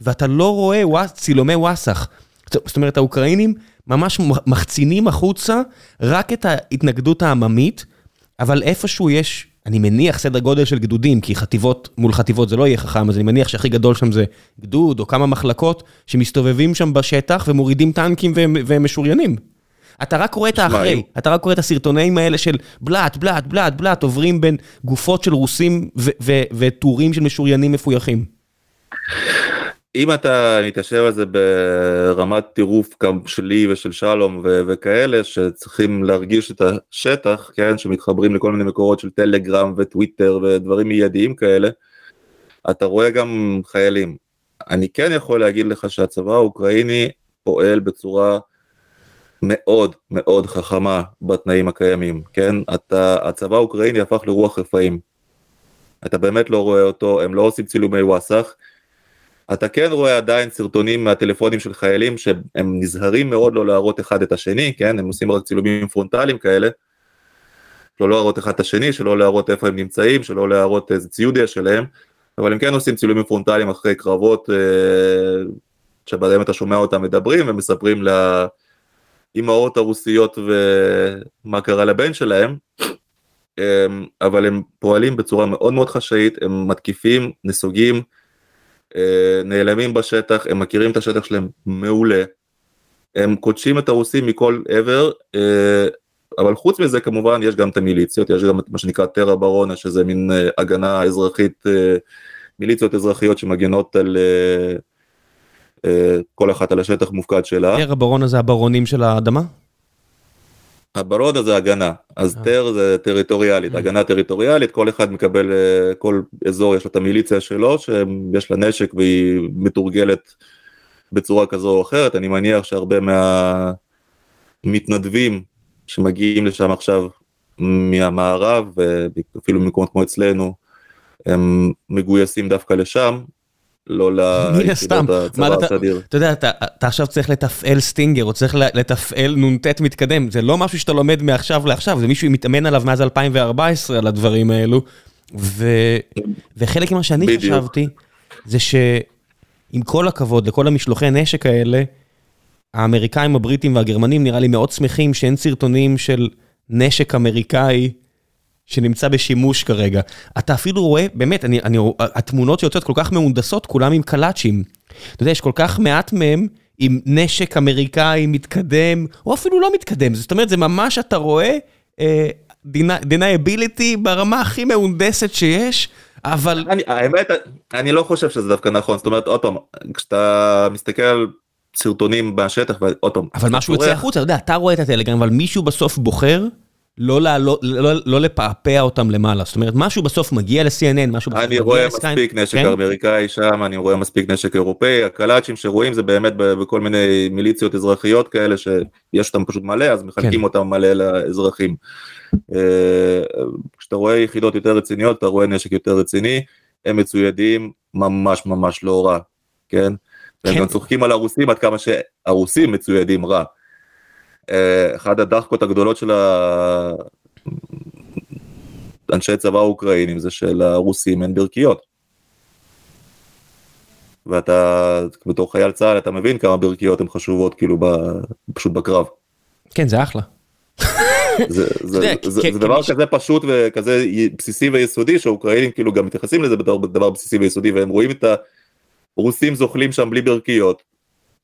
ואתה לא רואה וואס, צילומי וואסאח. זאת אומרת, האוקראינים ממש מחצינים החוצה רק את ההתנגדות העממית, אבל איפשהו יש אני מניח סדר גודל של גדודים, כי חטיבות מול חטיבות זה לא יהיה חכם, אז אני מניח שהכי גדול שם זה גדוד או כמה מחלקות שמסתובבים שם בשטח ומורידים טנקים והם משוריינים. אתה רק רואה את האחרי, אתה רק רואה את הסרטונים האלה של בלאט, בלאט, בלאט, בלאט, עוברים בין גופות של רוסים וטורים של משוריינים מפויחים. אם אתה מתיישב על זה ברמת טירוף שלי ושל שלום ו- וכאלה שצריכים להרגיש את השטח, כן, שמתחברים לכל מיני מקורות של טלגרם וטוויטר ודברים מיידיים כאלה, אתה רואה גם חיילים. אני כן יכול להגיד לך שהצבא האוקראיני פועל בצורה מאוד מאוד חכמה בתנאים הקיימים, כן? אתה, הצבא האוקראיני הפך לרוח רפאים. אתה באמת לא רואה אותו, הם לא עושים צילומי וואסאח. אתה כן רואה עדיין סרטונים מהטלפונים של חיילים שהם נזהרים מאוד לא להראות אחד את השני, כן, הם עושים רק צילומים פרונטליים כאלה, לא להראות אחד את השני, שלא להראות איפה הם נמצאים, שלא להראות איזה ציוד יש שלהם, אבל הם כן עושים צילומים פרונטליים אחרי קרבות, אה, שבהם אתה שומע אותם מדברים ומספרים לאימהות הרוסיות ומה קרה לבן שלהם, אה, אבל הם פועלים בצורה מאוד מאוד חשאית, הם מתקיפים, נסוגים, נעלמים בשטח, הם מכירים את השטח שלהם מעולה, הם קודשים את הרוסים מכל עבר, אה, אבל חוץ מזה כמובן יש גם את המיליציות, יש גם את מה שנקרא טרה ברונה שזה מין אה, הגנה אזרחית, מיליציות אזרחיות שמגנות על כל אחת על השטח מופקד שלה. טרה ברונה זה הברונים של האדמה? הברודה זה הגנה, אז טר זה טריטוריאלית, הגנה טריטוריאלית, כל אחד מקבל, כל אזור יש לו את המיליציה שלו, שיש לה נשק והיא מתורגלת בצורה כזו או אחרת, אני מניח שהרבה מהמתנדבים שמגיעים לשם עכשיו מהמערב, ואפילו במקומות כמו אצלנו, הם מגויסים דווקא לשם, לא ליחידות הצבא הסדיר. אתה יודע, אתה עכשיו צריך לתפעל סטינגר, או צריך לתפעל נ"ט מתקדם, זה לא משהו שאתה לומד מעכשיו לעכשיו, זה מישהו מתאמן עליו מאז 2014 על הדברים האלו, וחלק ממה שאני חשבתי, זה שעם כל הכבוד לכל המשלוחי נשק האלה, האמריקאים, הבריטים והגרמנים נראה לי מאוד שמחים שאין סרטונים של נשק אמריקאי שנמצא בשימוש כרגע. אתה אפילו רואה, באמת, אני, אני, התמונות שיוצאות כל כך מהונדסות, כולם עם קלאצ'ים. אתה יודע, יש כל כך מעט מהם עם נשק אמריקאי מתקדם, או אפילו לא מתקדם. זאת אומרת, זה ממש, אתה רואה, אה, deniability ברמה הכי מהונדסת שיש, אבל... אני, האמת, אני לא חושב שזה דווקא נכון. זאת אומרת, עוד פעם, כשאתה מסתכל על סרטונים בשטח, ועוד פעם... אבל משהו יוצא החוצה, אתה יודע, אתה רואה את הטלגרם, אבל מישהו בסוף בוחר לא לעלות, לא, לא לפעפע אותם למעלה, זאת אומרת, משהו בסוף מגיע ל-CNN, משהו בסוף אני רואה מספיק נשק כן? אמריקאי שם, אני רואה מספיק נשק אירופאי, הקלאצ'ים שרואים זה באמת בכל מיני מיליציות אזרחיות כאלה שיש אותם פשוט מלא, אז מחלקים כן. אותם מלא לאזרחים. אה, כשאתה רואה יחידות יותר רציניות, אתה רואה נשק יותר רציני, הם מצוידים ממש ממש לא רע, כן? והם כן. גם צוחקים על הרוסים עד כמה שהרוסים מצוידים רע. אה, אחד הדחקות הגדולות של אנשי צבא אוקראינים זה שלרוסים אין ברכיות. ואתה בתור חייל צה"ל אתה מבין כמה ברכיות הן חשובות כאילו ב, פשוט בקרב. כן זה אחלה. זה, זה, זה, זה דבר כזה פשוט וכזה בסיסי ויסודי שהאוקראינים כאילו גם מתייחסים לזה בתור דבר בסיסי ויסודי והם רואים את הרוסים זוחלים שם בלי ברכיות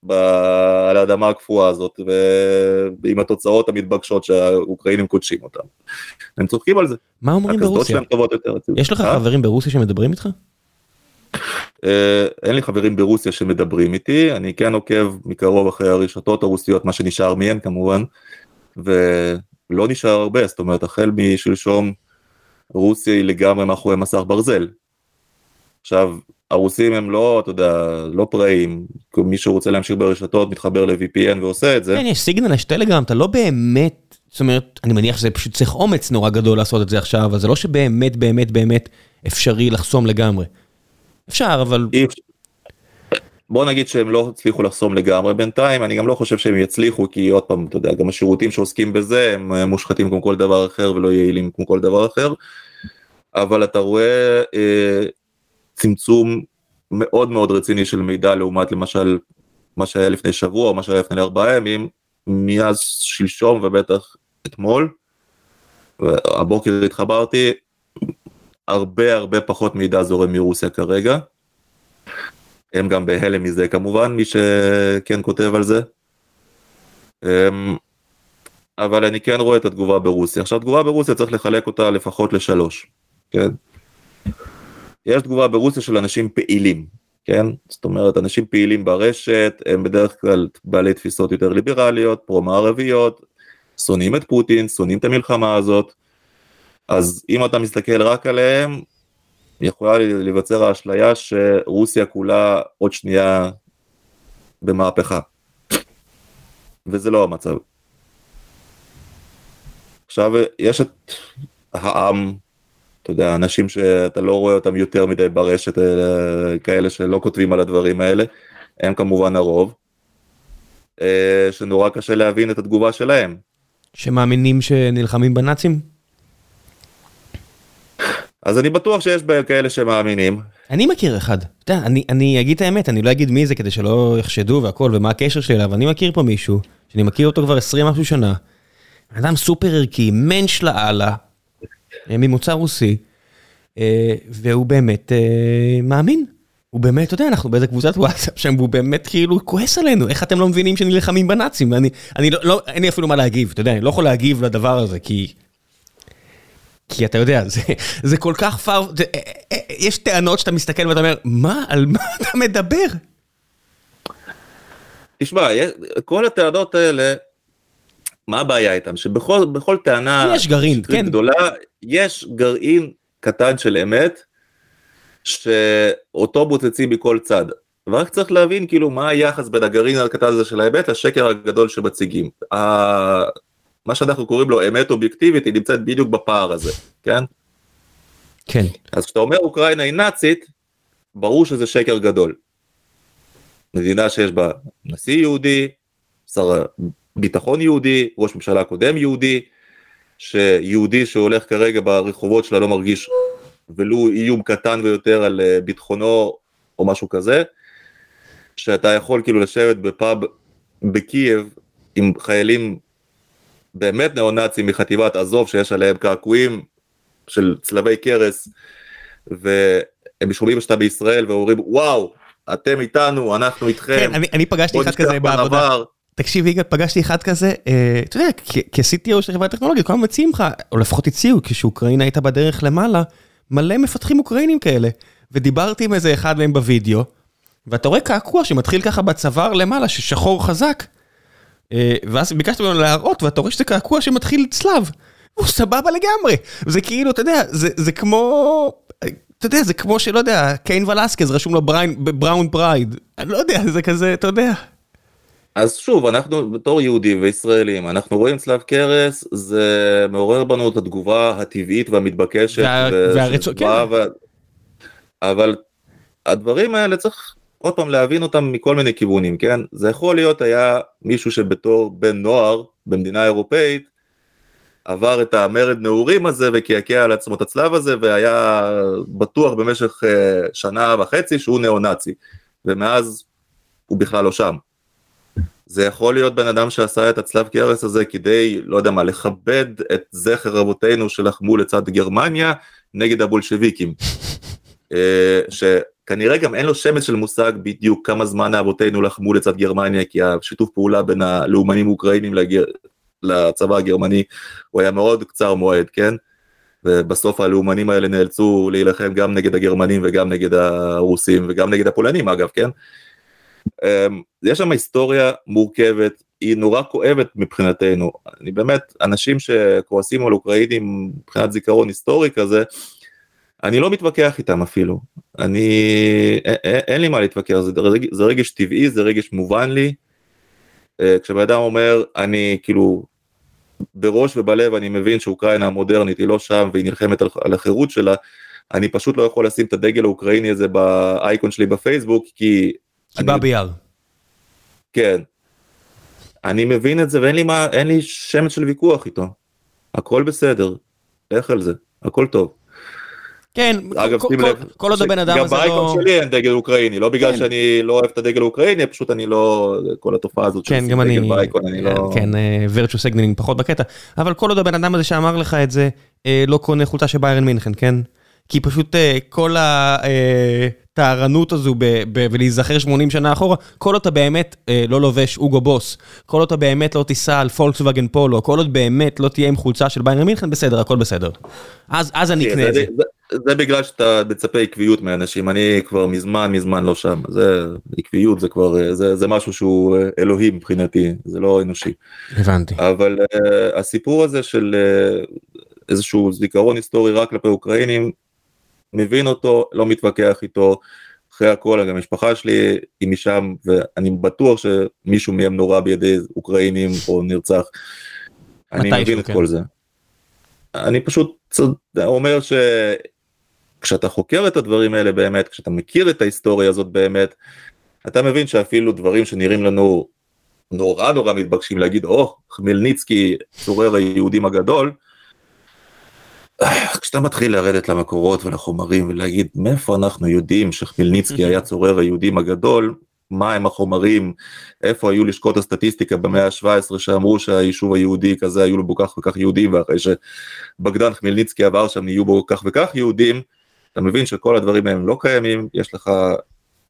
על האדמה הקפואה הזאת ועם התוצאות המתבקשות שהאוקראינים קודשים אותם. הם צוחקים על זה. מה אומרים ברוסיה? יש לך אה? חברים ברוסיה שמדברים איתך? אה, אין לי חברים ברוסיה שמדברים איתי, אני כן עוקב מקרוב אחרי הרשתות הרוסיות, מה שנשאר מהן כמובן, ולא נשאר הרבה, זאת אומרת החל משלשום רוסיה היא לגמרי מאחורי מסך ברזל. עכשיו הרוסים הם לא, אתה יודע, לא פראיים, מי שרוצה להמשיך ברשתות מתחבר ל-VPN ועושה את זה. כן, יש סיגנל, יש טלגרם, אתה לא באמת, זאת אומרת, אני מניח שזה פשוט צריך אומץ נורא גדול לעשות את זה עכשיו, אבל זה לא שבאמת באמת באמת אפשרי לחסום לגמרי. אפשר, אבל... בוא נגיד שהם לא הצליחו לחסום לגמרי בינתיים, אני גם לא חושב שהם יצליחו, כי עוד פעם, אתה יודע, גם השירותים שעוסקים בזה הם מושחתים כמו כל דבר אחר ולא יעילים כמו כל דבר אחר, אבל אתה רואה אה, צמצום מאוד מאוד רציני של מידע לעומת למשל מה שהיה לפני שבוע או מה שהיה לפני ארבעה ימים, מאז שלשום ובטח אתמול. הבוקר התחברתי, הרבה הרבה פחות מידע זורם מרוסיה כרגע. הם גם בהלם מזה כמובן, מי שכן כותב על זה. אמ, אבל אני כן רואה את התגובה ברוסיה. עכשיו תגובה ברוסיה צריך לחלק אותה לפחות לשלוש, כן? יש תגובה ברוסיה של אנשים פעילים, כן? זאת אומרת, אנשים פעילים ברשת, הם בדרך כלל בעלי תפיסות יותר ליברליות, פרו-מערביות, שונאים את פוטין, שונאים את המלחמה הזאת, אז אם אתה מסתכל רק עליהם, יכולה להיווצר האשליה שרוסיה כולה עוד שנייה במהפכה. וזה לא המצב. עכשיו יש את העם אתה יודע, אנשים שאתה לא רואה אותם יותר מדי ברשת, אה, כאלה שלא כותבים על הדברים האלה, הם כמובן הרוב, אה, שנורא קשה להבין את התגובה שלהם. שמאמינים שנלחמים בנאצים? אז אני בטוח שיש בהם כאלה שמאמינים. אני מכיר אחד, אתה יודע, אני, אני אגיד את האמת, אני לא אגיד מי זה כדי שלא יחשדו והכל ומה הקשר שלי אליו, אני מכיר פה מישהו, שאני מכיר אותו כבר 20 משהו שנה, אדם סופר ערכי, מענץ' לאללה, ממוצא רוסי, אה, והוא באמת אה, מאמין. הוא באמת, אתה יודע, אנחנו באיזה קבוצת וואטסאפ שם, והוא באמת כאילו כועס עלינו, איך אתם לא מבינים שנלחמים בנאצים? ואני, אני לא, לא, אין לי אפילו מה להגיב, אתה יודע, אני לא יכול להגיב לדבר הזה, כי... כי אתה יודע, זה, זה כל כך פאר, זה, יש טענות שאתה מסתכל ואתה אומר, מה, על מה אתה מדבר? תשמע, כל הטענות האלה, מה הבעיה איתם? שבכל טענה יש גרעין, כן. גדולה, יש גרעין קטן של אמת, שאותו מוצצים מכל צד. ורק צריך להבין כאילו מה היחס בין הגרעין הקטן הזה של האמת לשקר הגדול שמציגים. מה שאנחנו קוראים לו אמת אובייקטיבית היא נמצאת בדיוק בפער הזה, כן? כן. אז כשאתה אומר אוקראינה היא נאצית, ברור שזה שקר גדול. מדינה שיש בה נשיא יהודי, שר ביטחון יהודי, ראש ממשלה קודם יהודי, שיהודי שהולך כרגע ברחובות שלה לא מרגיש ולו איום קטן ויותר על אה, ביטחונו או משהו כזה, שאתה יכול כאילו לשבת בפאב בקייב עם חיילים באמת ניאו-נאצים מחטיבת עזוב שיש עליהם קעקועים של צלבי קרס והם שומעים שאתה בישראל ואומרים וואו אתם איתנו אנחנו איתכם. כן, אני, אני פגשתי אחד כזה בעבודה. תקשיב יגאל, פגשתי אחד כזה, אה, אתה יודע, כ-CTO של חברה טכנולוגית, הזמן מציעים לך, או לפחות הציעו, כשאוקראינה הייתה בדרך למעלה, מלא מפתחים אוקראינים כאלה. ודיברתי עם איזה אחד מהם בווידאו, ואתה רואה קעקוע שמתחיל ככה בצוואר למעלה, ששחור חזק. אה, ואז ביקשתי ממנו להראות, ואתה רואה שזה קעקוע שמתחיל צלב. הוא סבבה לגמרי. זה כאילו, אתה יודע, זה, זה כמו, אתה יודע, זה כמו שלא יודע, קיין ולסקז רשום לו Brown Pride. אני לא יודע, זה כזה, אתה יודע. אז שוב, אנחנו בתור יהודים וישראלים, אנחנו רואים צלב קרס, זה מעורר בנו את התגובה הטבעית והמתבקשת. וה, והרצון, כן. ו... אבל הדברים האלה צריך עוד פעם להבין אותם מכל מיני כיוונים, כן? זה יכול להיות היה מישהו שבתור בן נוער במדינה אירופאית, עבר את המרד נעורים הזה וקעקע על עצמו את הצלב הזה והיה בטוח במשך uh, שנה וחצי שהוא ניאו-נאצי ומאז הוא בכלל לא שם. זה יכול להיות בן אדם שעשה את הצלב קרס הזה כדי, לא יודע מה, לכבד את זכר רבותינו שלחמו לצד גרמניה נגד הבולשביקים. אה, שכנראה גם אין לו שמץ של מושג בדיוק כמה זמן אבותינו לחמו לצד גרמניה, כי השיתוף פעולה בין הלאומנים האוקראינים לגר... לצבא הגרמני הוא היה מאוד קצר מועד, כן? ובסוף הלאומנים האלה נאלצו להילחם גם נגד הגרמנים וגם נגד הרוסים וגם נגד הפולנים אגב, כן? אמ, יש שם היסטוריה מורכבת, היא נורא כואבת מבחינתנו. אני באמת, אנשים שכועסים על אוקראינים מבחינת זיכרון היסטורי כזה, אני לא מתווכח איתם אפילו. אני, אין, לי מה להתווכח, זה, זה רגש טבעי, זה רגש מובן לי. כשבן אדם אומר, אני כאילו, בראש ובלב אני מבין שאוקראינה המודרנית היא לא שם והיא נלחמת על, על החירות שלה, אני פשוט לא יכול לשים את הדגל האוקראיני הזה באייקון שלי בפייסבוק, כי כי בא ביער. כן. אני מבין את זה ואין לי מה, אין לי שמץ של ויכוח איתו. הכל בסדר, לך על זה, הכל טוב. כן, אגב, שים לב, כל עוד הבן אדם הזה לא... גם באייקון שלי אין דגל אוקראיני, לא בגלל כן. שאני לא אוהב את הדגל האוקראיני, פשוט אני לא, כל התופעה הזאת כן, גם אני, באייקון, אני לא... כן, virtue signaling פחות בקטע, אבל כל עוד הבן אדם הזה שאמר לך את זה, אה, לא קונה חולצה של ביירן מינכן, כן? כי פשוט אה, כל הטהרנות הזו ולהיזכר 80 שנה אחורה, כל עוד אתה באמת אה, לא לובש אוגו בוס, כל עוד אתה באמת לא תיסע על פולקסווגן פולו, כל עוד באמת לא תהיה עם חולצה של ביירן מינכן, בסדר, הכל בסדר. אז אני אקנה את זה. זה בגלל שאתה מצפה עקביות מאנשים, אני כבר מזמן מזמן לא שם, זה עקביות זה כבר, אה, זה, זה משהו שהוא אלוהי מבחינתי, זה לא אנושי. הבנתי. אבל uh, הסיפור הזה של uh, איזשהו זיכרון היסטורי רק כלפי אוקראינים, מבין אותו, לא מתווכח איתו, אחרי הכל, גם המשפחה שלי היא משם, ואני בטוח שמישהו מהם נורא בידי אוקראינים או נרצח. אני מבין את כן. כל זה. אני פשוט אומר שכשאתה חוקר את הדברים האלה באמת, כשאתה מכיר את ההיסטוריה הזאת באמת, אתה מבין שאפילו דברים שנראים לנו נורא נורא מתבקשים להגיד, או, oh, חמלניצקי צורר היהודים הגדול, כשאתה מתחיל לרדת למקורות ולחומרים ולהגיד מאיפה אנחנו יודעים שחמלניצקי היה צורר היהודים הגדול, מה הם החומרים, איפה היו לשכות הסטטיסטיקה במאה ה-17 שאמרו שהיישוב היהודי כזה היו לו בו כך וכך יהודים ואחרי שבגדן חמלניצקי עבר שם נהיו בו כך וכך יהודים, אתה מבין שכל הדברים האלה לא קיימים, יש לך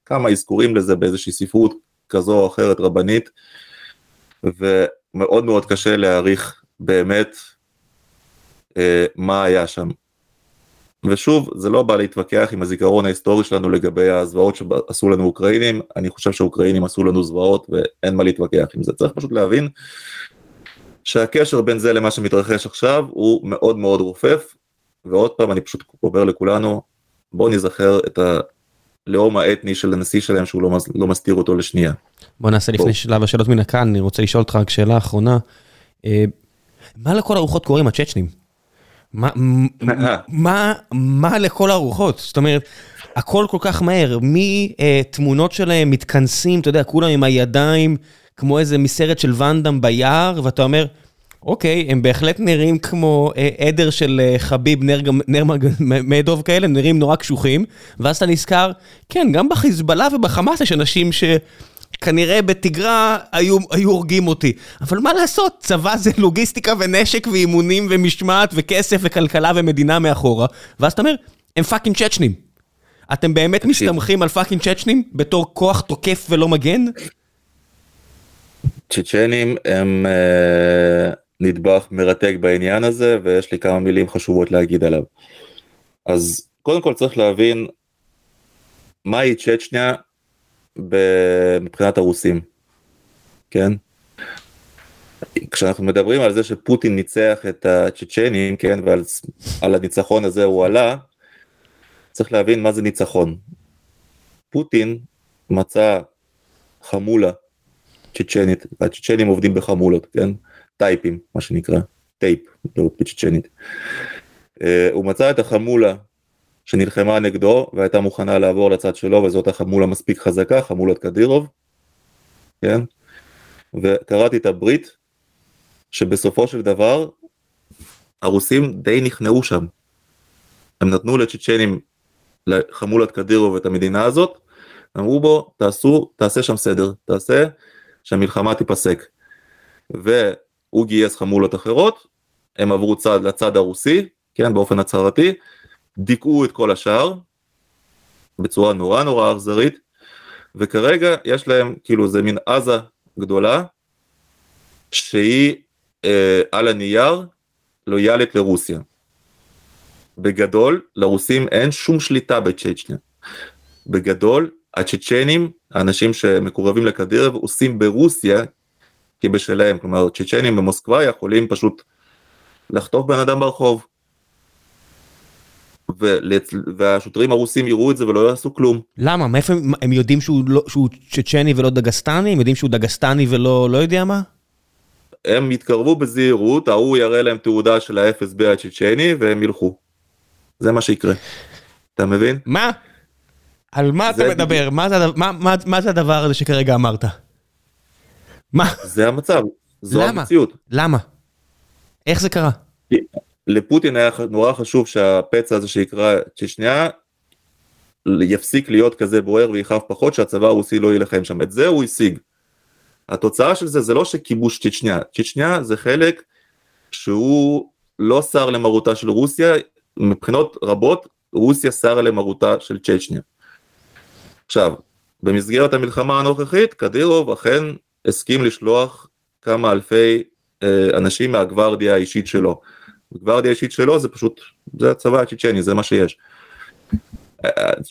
כמה אזכורים לזה באיזושהי ספרות כזו או אחרת רבנית, ומאוד מאוד קשה להעריך באמת אה, מה היה שם. ושוב, זה לא בא להתווכח עם הזיכרון ההיסטורי שלנו לגבי הזוועות שעשו לנו אוקראינים, אני חושב שהאוקראינים עשו לנו זוועות ואין מה להתווכח עם זה, צריך פשוט להבין שהקשר בין זה למה שמתרחש עכשיו הוא מאוד מאוד רופף, ועוד פעם אני פשוט אומר לכולנו, בואו נזכר את הלאום האתני של הנשיא שלהם שהוא לא, לא מסתיר אותו לשנייה. בוא נעשה בוא. לפני שלב השאלות מן הכאן, אני רוצה לשאול אותך רק שאלה אחרונה, אה, מה לכל הרוחות קוראים הצ'צ'נים? מה, מה, מה לכל הרוחות? זאת אומרת, הכל כל כך מהר, מתמונות שלהם מתכנסים, אתה יודע, כולם עם הידיים, כמו איזה מסרט של ואנדאם ביער, ואתה אומר, אוקיי, הם בהחלט נראים כמו אה, עדר של אה, חביב נרמגמדוב כאלה, הם נראים נורא קשוחים, ואז אתה נזכר, כן, גם בחיזבאללה ובחמאס יש אנשים ש... כנראה בתגרה היו, היו הורגים אותי. אבל מה לעשות, צבא זה לוגיסטיקה ונשק ואימונים ומשמעת וכסף וכלכלה ומדינה מאחורה. ואז אתה אומר, הם fucking צ'צ'נים. אתם באמת מסתמכים על fucking צ'צ'נים בתור כוח תוקף ולא מגן? צ'צ'נים הם אה, נדבך מרתק בעניין הזה ויש לי כמה מילים חשובות להגיד עליו. אז קודם כל צריך להבין מהי צ'צ'ניה מבחינת הרוסים, כן? כשאנחנו מדברים על זה שפוטין ניצח את הצ'צ'נים, כן, ועל הניצחון הזה הוא עלה, צריך להבין מה זה ניצחון. פוטין מצא חמולה צ'צ'נית, הצ'צ'נים עובדים בחמולות, כן? טייפים, מה שנקרא, טייפ, לא בצ'צ'נית. אה, הוא מצא את החמולה שנלחמה נגדו והייתה מוכנה לעבור לצד שלו וזאת החמולה מספיק חזקה, חמולת קדירוב, כן? וקראתי את הברית שבסופו של דבר הרוסים די נכנעו שם. הם נתנו לצ'צ'נים, לחמולת קדירוב את המדינה הזאת, אמרו בו תעשו, תעשה שם סדר, תעשה שהמלחמה תיפסק. והוא גייס חמולות אחרות, הם עברו צד לצד הרוסי, כן, באופן הצהרתי, דיכאו את כל השאר, בצורה נורא נורא אכזרית, וכרגע יש להם, כאילו זה מין עזה גדולה, שהיא אה, על הנייר לויאלית לרוסיה. בגדול, לרוסים אין שום שליטה בצ'צ'ניה. בגדול, הצ'צ'נים, האנשים שמקורבים לקדירב, עושים ברוסיה כבשלהם, כלומר צ'צ'נים במוסקבה יכולים פשוט לחטוף בן אדם ברחוב. והשוטרים הרוסים יראו את זה ולא יעשו כלום. למה? מאיפה הם יודעים שהוא, לא, שהוא צ'צ'ני ולא דגסטני? הם יודעים שהוא דגסטני ולא לא יודע מה? הם יתקרבו בזהירות, ההוא יראה להם תעודה של ה-FSB הצ'צ'ני והם ילכו. זה מה שיקרה. אתה מבין? מה? על מה אתה מדבר? מה זה, מה, מה, מה זה הדבר הזה שכרגע אמרת? מה? זה המצב, זו למה? המציאות. למה? איך זה קרה? לפוטין היה נורא חשוב שהפצע הזה שיקרא צ'צ'ניה יפסיק להיות כזה בוער ויכאב פחות שהצבא הרוסי לא יילחם שם את זה הוא השיג. התוצאה של זה זה לא שכיבוש צ'צ'ניה צ'צ'ניה זה חלק שהוא לא שר למרותה של רוסיה מבחינות רבות רוסיה שרה למרותה של צ'צ'ניה. עכשיו במסגרת המלחמה הנוכחית קדירוב אכן הסכים לשלוח כמה אלפי אה, אנשים מהגוורדיה האישית שלו. הגוורדיה האישית שלו זה פשוט, זה הצבא הצ'צ'ני, זה מה שיש.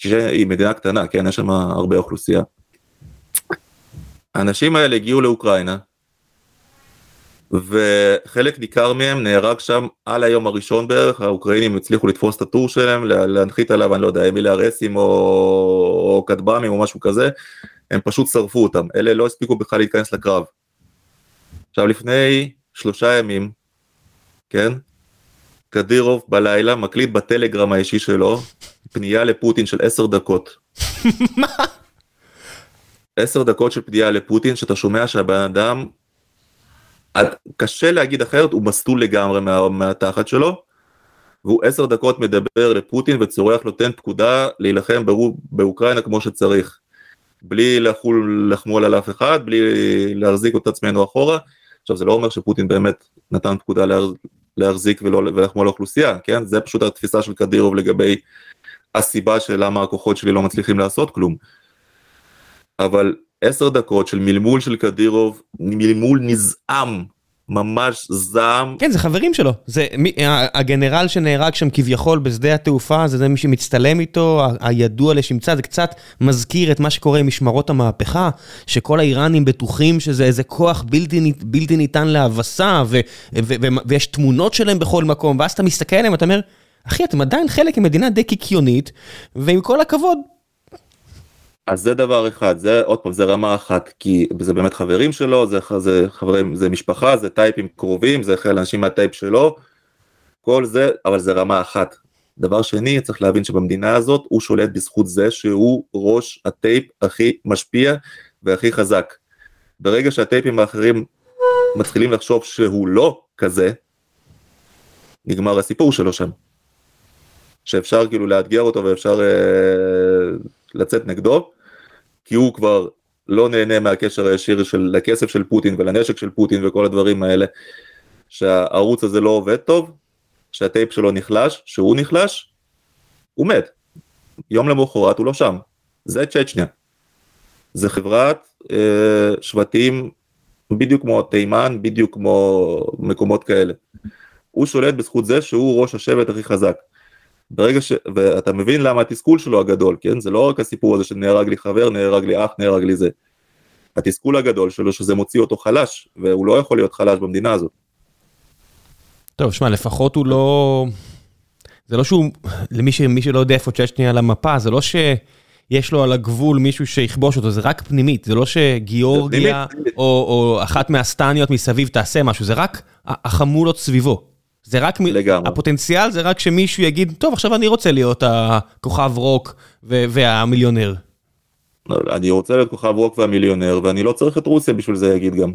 היא מדינה קטנה, כן, יש שם הרבה אוכלוסייה. האנשים האלה הגיעו לאוקראינה, וחלק ניכר מהם נהרג שם על היום הראשון בערך, האוקראינים הצליחו לתפוס את הטור שלהם, להנחית עליו, אני לא יודע, אמילי ארסים או, או כטב"מים או משהו כזה, הם פשוט שרפו אותם, אלה לא הספיקו בכלל להיכנס לקרב. עכשיו לפני שלושה ימים, כן, קדירוב בלילה מקליט בטלגרם האישי שלו פנייה לפוטין של עשר דקות. מה? עשר דקות של פנייה לפוטין שאתה שומע שהבן אדם, קשה להגיד אחרת, הוא מסטול לגמרי מה, מהתחת שלו, והוא עשר דקות מדבר לפוטין וצורח נותן פקודה להילחם באוקראינה כמו שצריך. בלי לחול לחמול על אף אחד, בלי להחזיק את עצמנו אחורה. עכשיו זה לא אומר שפוטין באמת נתן פקודה להחזיק ולא ולחמול לאוכלוסייה, כן? זה פשוט התפיסה של קדירוב לגבי הסיבה של למה הכוחות שלי לא מצליחים לעשות כלום. אבל עשר דקות של מלמול של קדירוב, מלמול נזעם ממש זעם. כן, זה חברים שלו. זה מי, הגנרל שנהרג שם כביכול בשדה התעופה, זה, זה מי שמצטלם איתו, הידוע לשמצה, זה קצת מזכיר את מה שקורה עם משמרות המהפכה, שכל האיראנים בטוחים שזה איזה כוח בלתי, בלתי ניתן להבסה, ו, ו, ו, ו, ויש תמונות שלהם בכל מקום, ואז אתה מסתכל עליהם ואתה אומר, אחי, אתם עדיין חלק ממדינה די קיקיונית, ועם כל הכבוד, אז זה דבר אחד, זה עוד פעם, זה רמה אחת, כי זה באמת חברים שלו, זה, זה חברים, זה משפחה, זה טייפים קרובים, זה חלק אנשים מהטייפ שלו, כל זה, אבל זה רמה אחת. דבר שני, צריך להבין שבמדינה הזאת הוא שולט בזכות זה שהוא ראש הטייפ הכי משפיע והכי חזק. ברגע שהטייפים האחרים מתחילים לחשוב שהוא לא כזה, נגמר הסיפור שלו שם. שאפשר כאילו לאתגר אותו ואפשר אה, לצאת נגדו, כי הוא כבר לא נהנה מהקשר הישיר של הכסף של פוטין ולנשק של פוטין וכל הדברים האלה, שהערוץ הזה לא עובד טוב, שהטייפ שלו נחלש, שהוא נחלש, הוא מת. יום למחרת הוא לא שם. זה צ'צ'ניה. זה חברת אה, שבטים בדיוק כמו תימן, בדיוק כמו מקומות כאלה. הוא שולט בזכות זה שהוא ראש השבט הכי חזק. ברגע ש... ואתה מבין למה התסכול שלו הגדול, כן? זה לא רק הסיפור הזה שנהרג לי חבר, נהרג לי אח, נהרג לי זה. התסכול הגדול שלו שזה מוציא אותו חלש, והוא לא יכול להיות חלש במדינה הזאת. טוב, שמע, לפחות הוא לא... זה לא שהוא, למי ש... שלא יודע איפה צ'צ'ניה על המפה, זה לא שיש לו על הגבול מישהו שיכבוש אותו, זה רק פנימית, זה לא שגיאורגיה או, או אחת מהסטניות מסביב תעשה משהו, זה רק החמולות סביבו. זה רק, לגמרי. הפוטנציאל זה רק שמישהו יגיד, טוב, עכשיו אני רוצה להיות הכוכב רוק והמיליונר. לא, אני רוצה להיות כוכב רוק והמיליונר, ואני לא צריך את רוסיה בשביל זה, יגיד גם.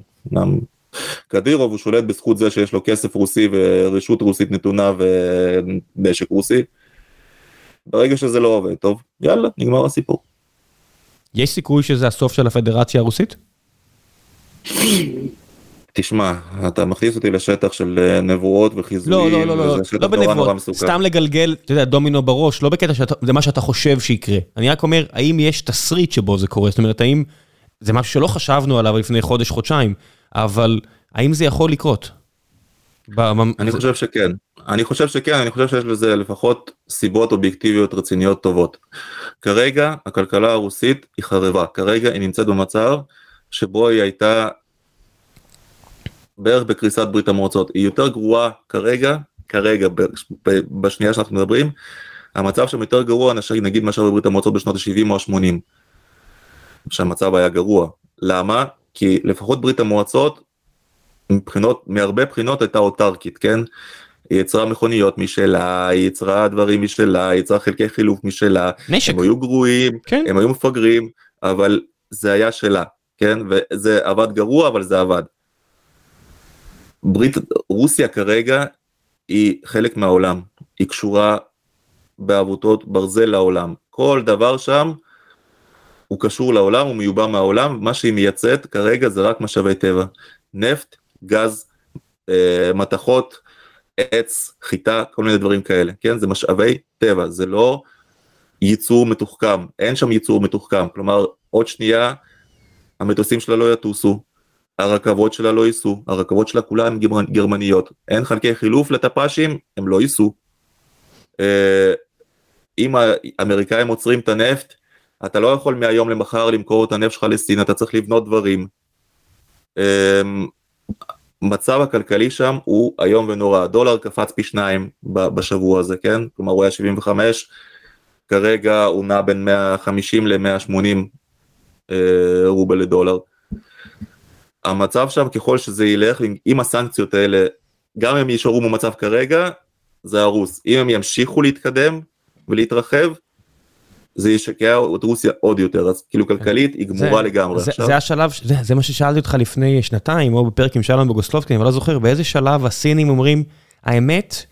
קדירוב הוא שולט בזכות זה שיש לו כסף רוסי ורשות רוסית נתונה ונשק רוסי. ברגע שזה לא עובד טוב, יאללה, נגמר הסיפור. יש סיכוי שזה הסוף של הפדרציה הרוסית? תשמע, אתה מכניס אותי לשטח של אה, נבואות וחיזויים, לא, לא, לא, לא, לא בנבואות, סתם לגלגל, אתה יודע, דומינו בראש, לא בקטע שזה מה שאתה חושב שיקרה. אני רק אומר, האם יש תסריט שבו זה קורה? זאת אומרת, האם זה משהו שלא חשבנו עליו לפני חודש, חודשיים, אבל האם זה יכול לקרות? אני חושב שכן, אני חושב שכן, אני חושב שיש לזה לפחות סיבות אובייקטיביות רציניות טובות. כרגע הכלכלה הרוסית היא חרבה, כרגע היא נמצאת במצב שבו היא הייתה בערך בקריסת ברית המועצות, היא יותר גרועה כרגע, כרגע, בשנייה שאנחנו מדברים, המצב שם יותר גרוע נגיד מאשר בברית המועצות בשנות ה-70 או ה-80, שהמצב היה גרוע. למה? כי לפחות ברית המועצות, מבחינות, מהרבה בחינות הייתה אוטרקית, כן? היא יצרה מכוניות משלה, היא יצרה דברים משלה, היא יצרה חלקי חילוף משלה, נשק. הם היו גרועים, כן. הם היו מפגרים, אבל זה היה שלה, כן? וזה עבד גרוע, אבל זה עבד. ברית רוסיה כרגע היא חלק מהעולם, היא קשורה בעבותות ברזל לעולם, כל דבר שם הוא קשור לעולם, הוא מיובא מהעולם, מה שהיא מייצאת כרגע זה רק משאבי טבע, נפט, גז, אה, מתכות, עץ, חיטה, כל מיני דברים כאלה, כן? זה משאבי טבע, זה לא ייצור מתוחכם, אין שם ייצור מתוחכם, כלומר עוד שנייה המטוסים שלה לא יטוסו, הרכבות שלה לא ייסעו, הרכבות שלה כולן גרמניות, אין חלקי חילוף לטפ"שים, הם לא ייסעו. אה, אם האמריקאים עוצרים את הנפט, אתה לא יכול מהיום למחר למכור את הנפט שלך לסין, אתה צריך לבנות דברים. אה, מצב הכלכלי שם הוא איום ונורא, הדולר קפץ פי שניים בשבוע הזה, כן? כלומר הוא היה 75, כרגע הוא נע בין 150 ל-180 אה, רובל לדולר. המצב שם ככל שזה ילך עם הסנקציות האלה, גם אם יישארו במצב כרגע, זה הרוס. אם הם ימשיכו להתקדם ולהתרחב, זה ישקע את רוסיה עוד יותר, אז כאילו כלכלית היא גמורה זה, לגמרי זה, עכשיו. זה השלב, זה, זה מה ששאלתי אותך לפני שנתיים, או בפרק עם שלום בוגוסלובסקי, אני לא זוכר באיזה שלב הסינים אומרים, האמת,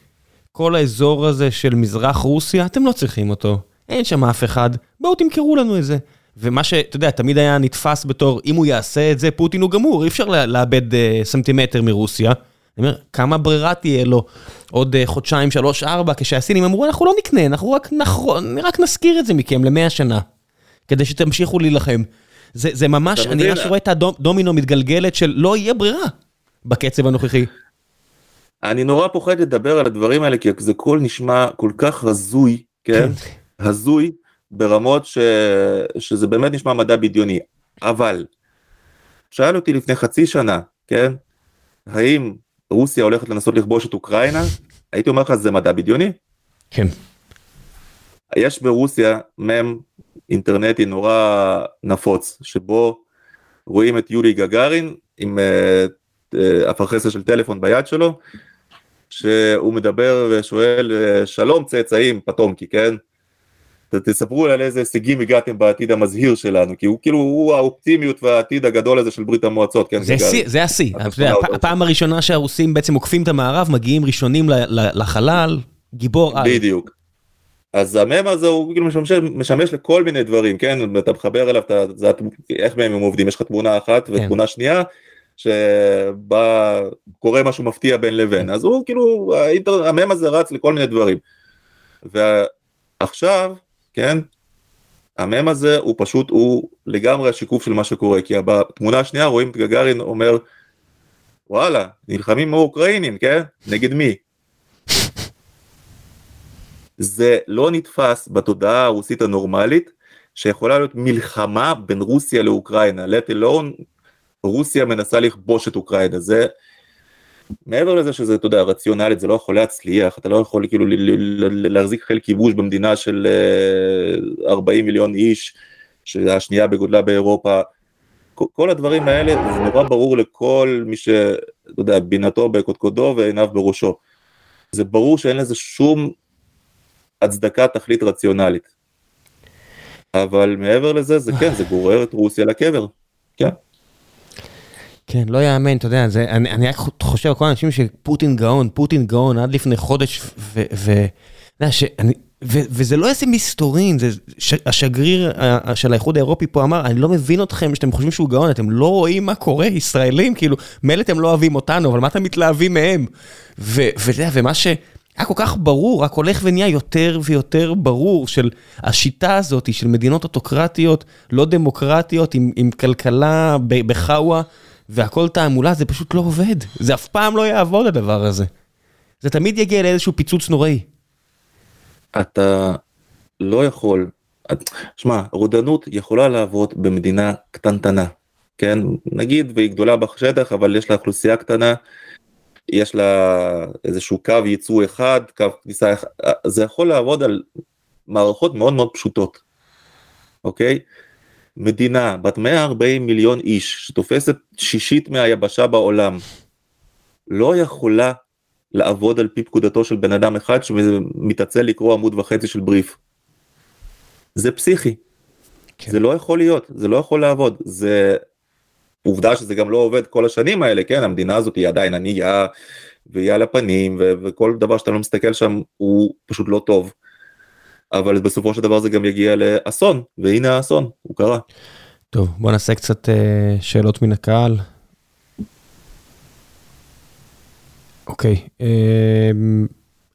כל האזור הזה של מזרח רוסיה, אתם לא צריכים אותו, אין שם אף אחד, בואו תמכרו לנו את זה. ומה שאתה יודע, תמיד היה נתפס בתור, אם הוא יעשה את זה, פוטין הוא גמור, אי אפשר לאבד uh, סנטימטר מרוסיה. אני אומר, כמה ברירה תהיה לו עוד uh, חודשיים, שלוש, ארבע, כשהסינים אמרו, אנחנו לא נקנה, אנחנו רק, נכון, רק נזכיר את זה מכם למאה שנה, כדי שתמשיכו להילחם. זה, זה ממש, אני ממש רואה את הדומינו מתגלגלת של לא יהיה ברירה בקצב הנוכחי. אני נורא פוחד לדבר על הדברים האלה, כי זה כל נשמע כל כך הזוי, כן? כן. הזוי, ברמות ש... שזה באמת נשמע מדע בדיוני, אבל שאל אותי לפני חצי שנה, כן, האם רוסיה הולכת לנסות לכבוש את אוקראינה? הייתי אומר לך זה מדע בדיוני? כן. יש ברוסיה מם אינטרנטי נורא נפוץ, שבו רואים את יולי גגארין עם uh, uh, אפרכסת של טלפון ביד שלו, שהוא מדבר ושואל uh, שלום צאצאים פתומקי, כן? תספרו על איזה הישגים הגעתם בעתיד המזהיר שלנו, כי הוא כאילו, הוא האופטימיות והעתיד הגדול הזה של ברית המועצות, כן? זה השיא, הפעם הראשונה שהרוסים בעצם עוקפים את המערב, מגיעים ראשונים לחלל, גיבור על. בדיוק. אז המם הזה הוא כאילו משמש, משמש לכל מיני דברים, כן? אתה מחבר אליו, אתה, זה, איך מהם הם עובדים, יש לך תמונה אחת כן. ותמונה שנייה, שבה קורה משהו מפתיע בין לבין, אז הוא כאילו, המם הזה רץ לכל מיני דברים. ועכשיו, כן? המם הזה הוא פשוט, הוא לגמרי השיקוף של מה שקורה, כי בתמונה השנייה רואים את גגארין אומר, וואלה, נלחמים עם האוקראינים, כן? נגד מי? זה לא נתפס בתודעה הרוסית הנורמלית, שיכולה להיות מלחמה בין רוסיה לאוקראינה, let alone רוסיה מנסה לכבוש את אוקראינה, זה מעבר לזה שזה, אתה יודע, רציונלית, זה לא יכול להצליח, אתה לא יכול כאילו להחזיק חיל כיבוש במדינה של 40 אה, מיליון איש, שהיא השנייה בגודלה באירופה, כל הדברים האלה, זה נורא ברור לכל מי שאתה יודע, בינתו בקודקודו ועיניו בראשו. זה ברור שאין לזה שום הצדקה תכלית רציונלית. אבל מעבר לזה, זה כן, זה גורר את רוסיה לקבר, כן. כן, לא יאמן, אתה יודע, זה, אני, אני רק חושב על כל האנשים שפוטין גאון, פוטין גאון עד לפני חודש, ו... ו, ו שאני, ו, וזה לא איזה מסתורין, זה, ש, השגריר של האיחוד האירופי פה אמר, אני לא מבין אתכם שאתם חושבים שהוא גאון, אתם לא רואים מה קורה, ישראלים, כאילו, מילא אתם לא אוהבים אותנו, אבל מה אתם מתלהבים מהם? ואתה יודע, ומה ש... היה כל כך ברור, רק הולך ונהיה יותר ויותר ברור של השיטה הזאת של מדינות אוטוקרטיות, לא דמוקרטיות, עם, עם כלכלה בחאווה, והכל תעמולה, זה פשוט לא עובד. זה אף פעם לא יעבוד הדבר הזה. זה תמיד יגיע לאיזשהו פיצוץ נוראי. אתה לא יכול, שמע, רודנות יכולה לעבוד במדינה קטנטנה, כן? נגיד והיא גדולה בשטח, אבל יש לה אוכלוסייה קטנה, יש לה איזשהו קו ייצוא אחד, קו כניסה אחד, זה יכול לעבוד על מערכות מאוד מאוד פשוטות, אוקיי? מדינה בת 140 מיליון איש שתופסת שישית מהיבשה בעולם לא יכולה לעבוד על פי פקודתו של בן אדם אחד שמתעצל לקרוא עמוד וחצי של בריף. זה פסיכי. כן. זה לא יכול להיות, זה לא יכול לעבוד. זה עובדה שזה גם לא עובד כל השנים האלה, כן, המדינה הזאת היא עדיין ענייה והיא על הפנים ו- וכל דבר שאתה לא מסתכל שם הוא פשוט לא טוב. אבל בסופו של דבר זה גם יגיע לאסון, והנה האסון, הוא קרה. טוב, בוא נעשה קצת אה, שאלות מן הקהל. אוקיי, אה,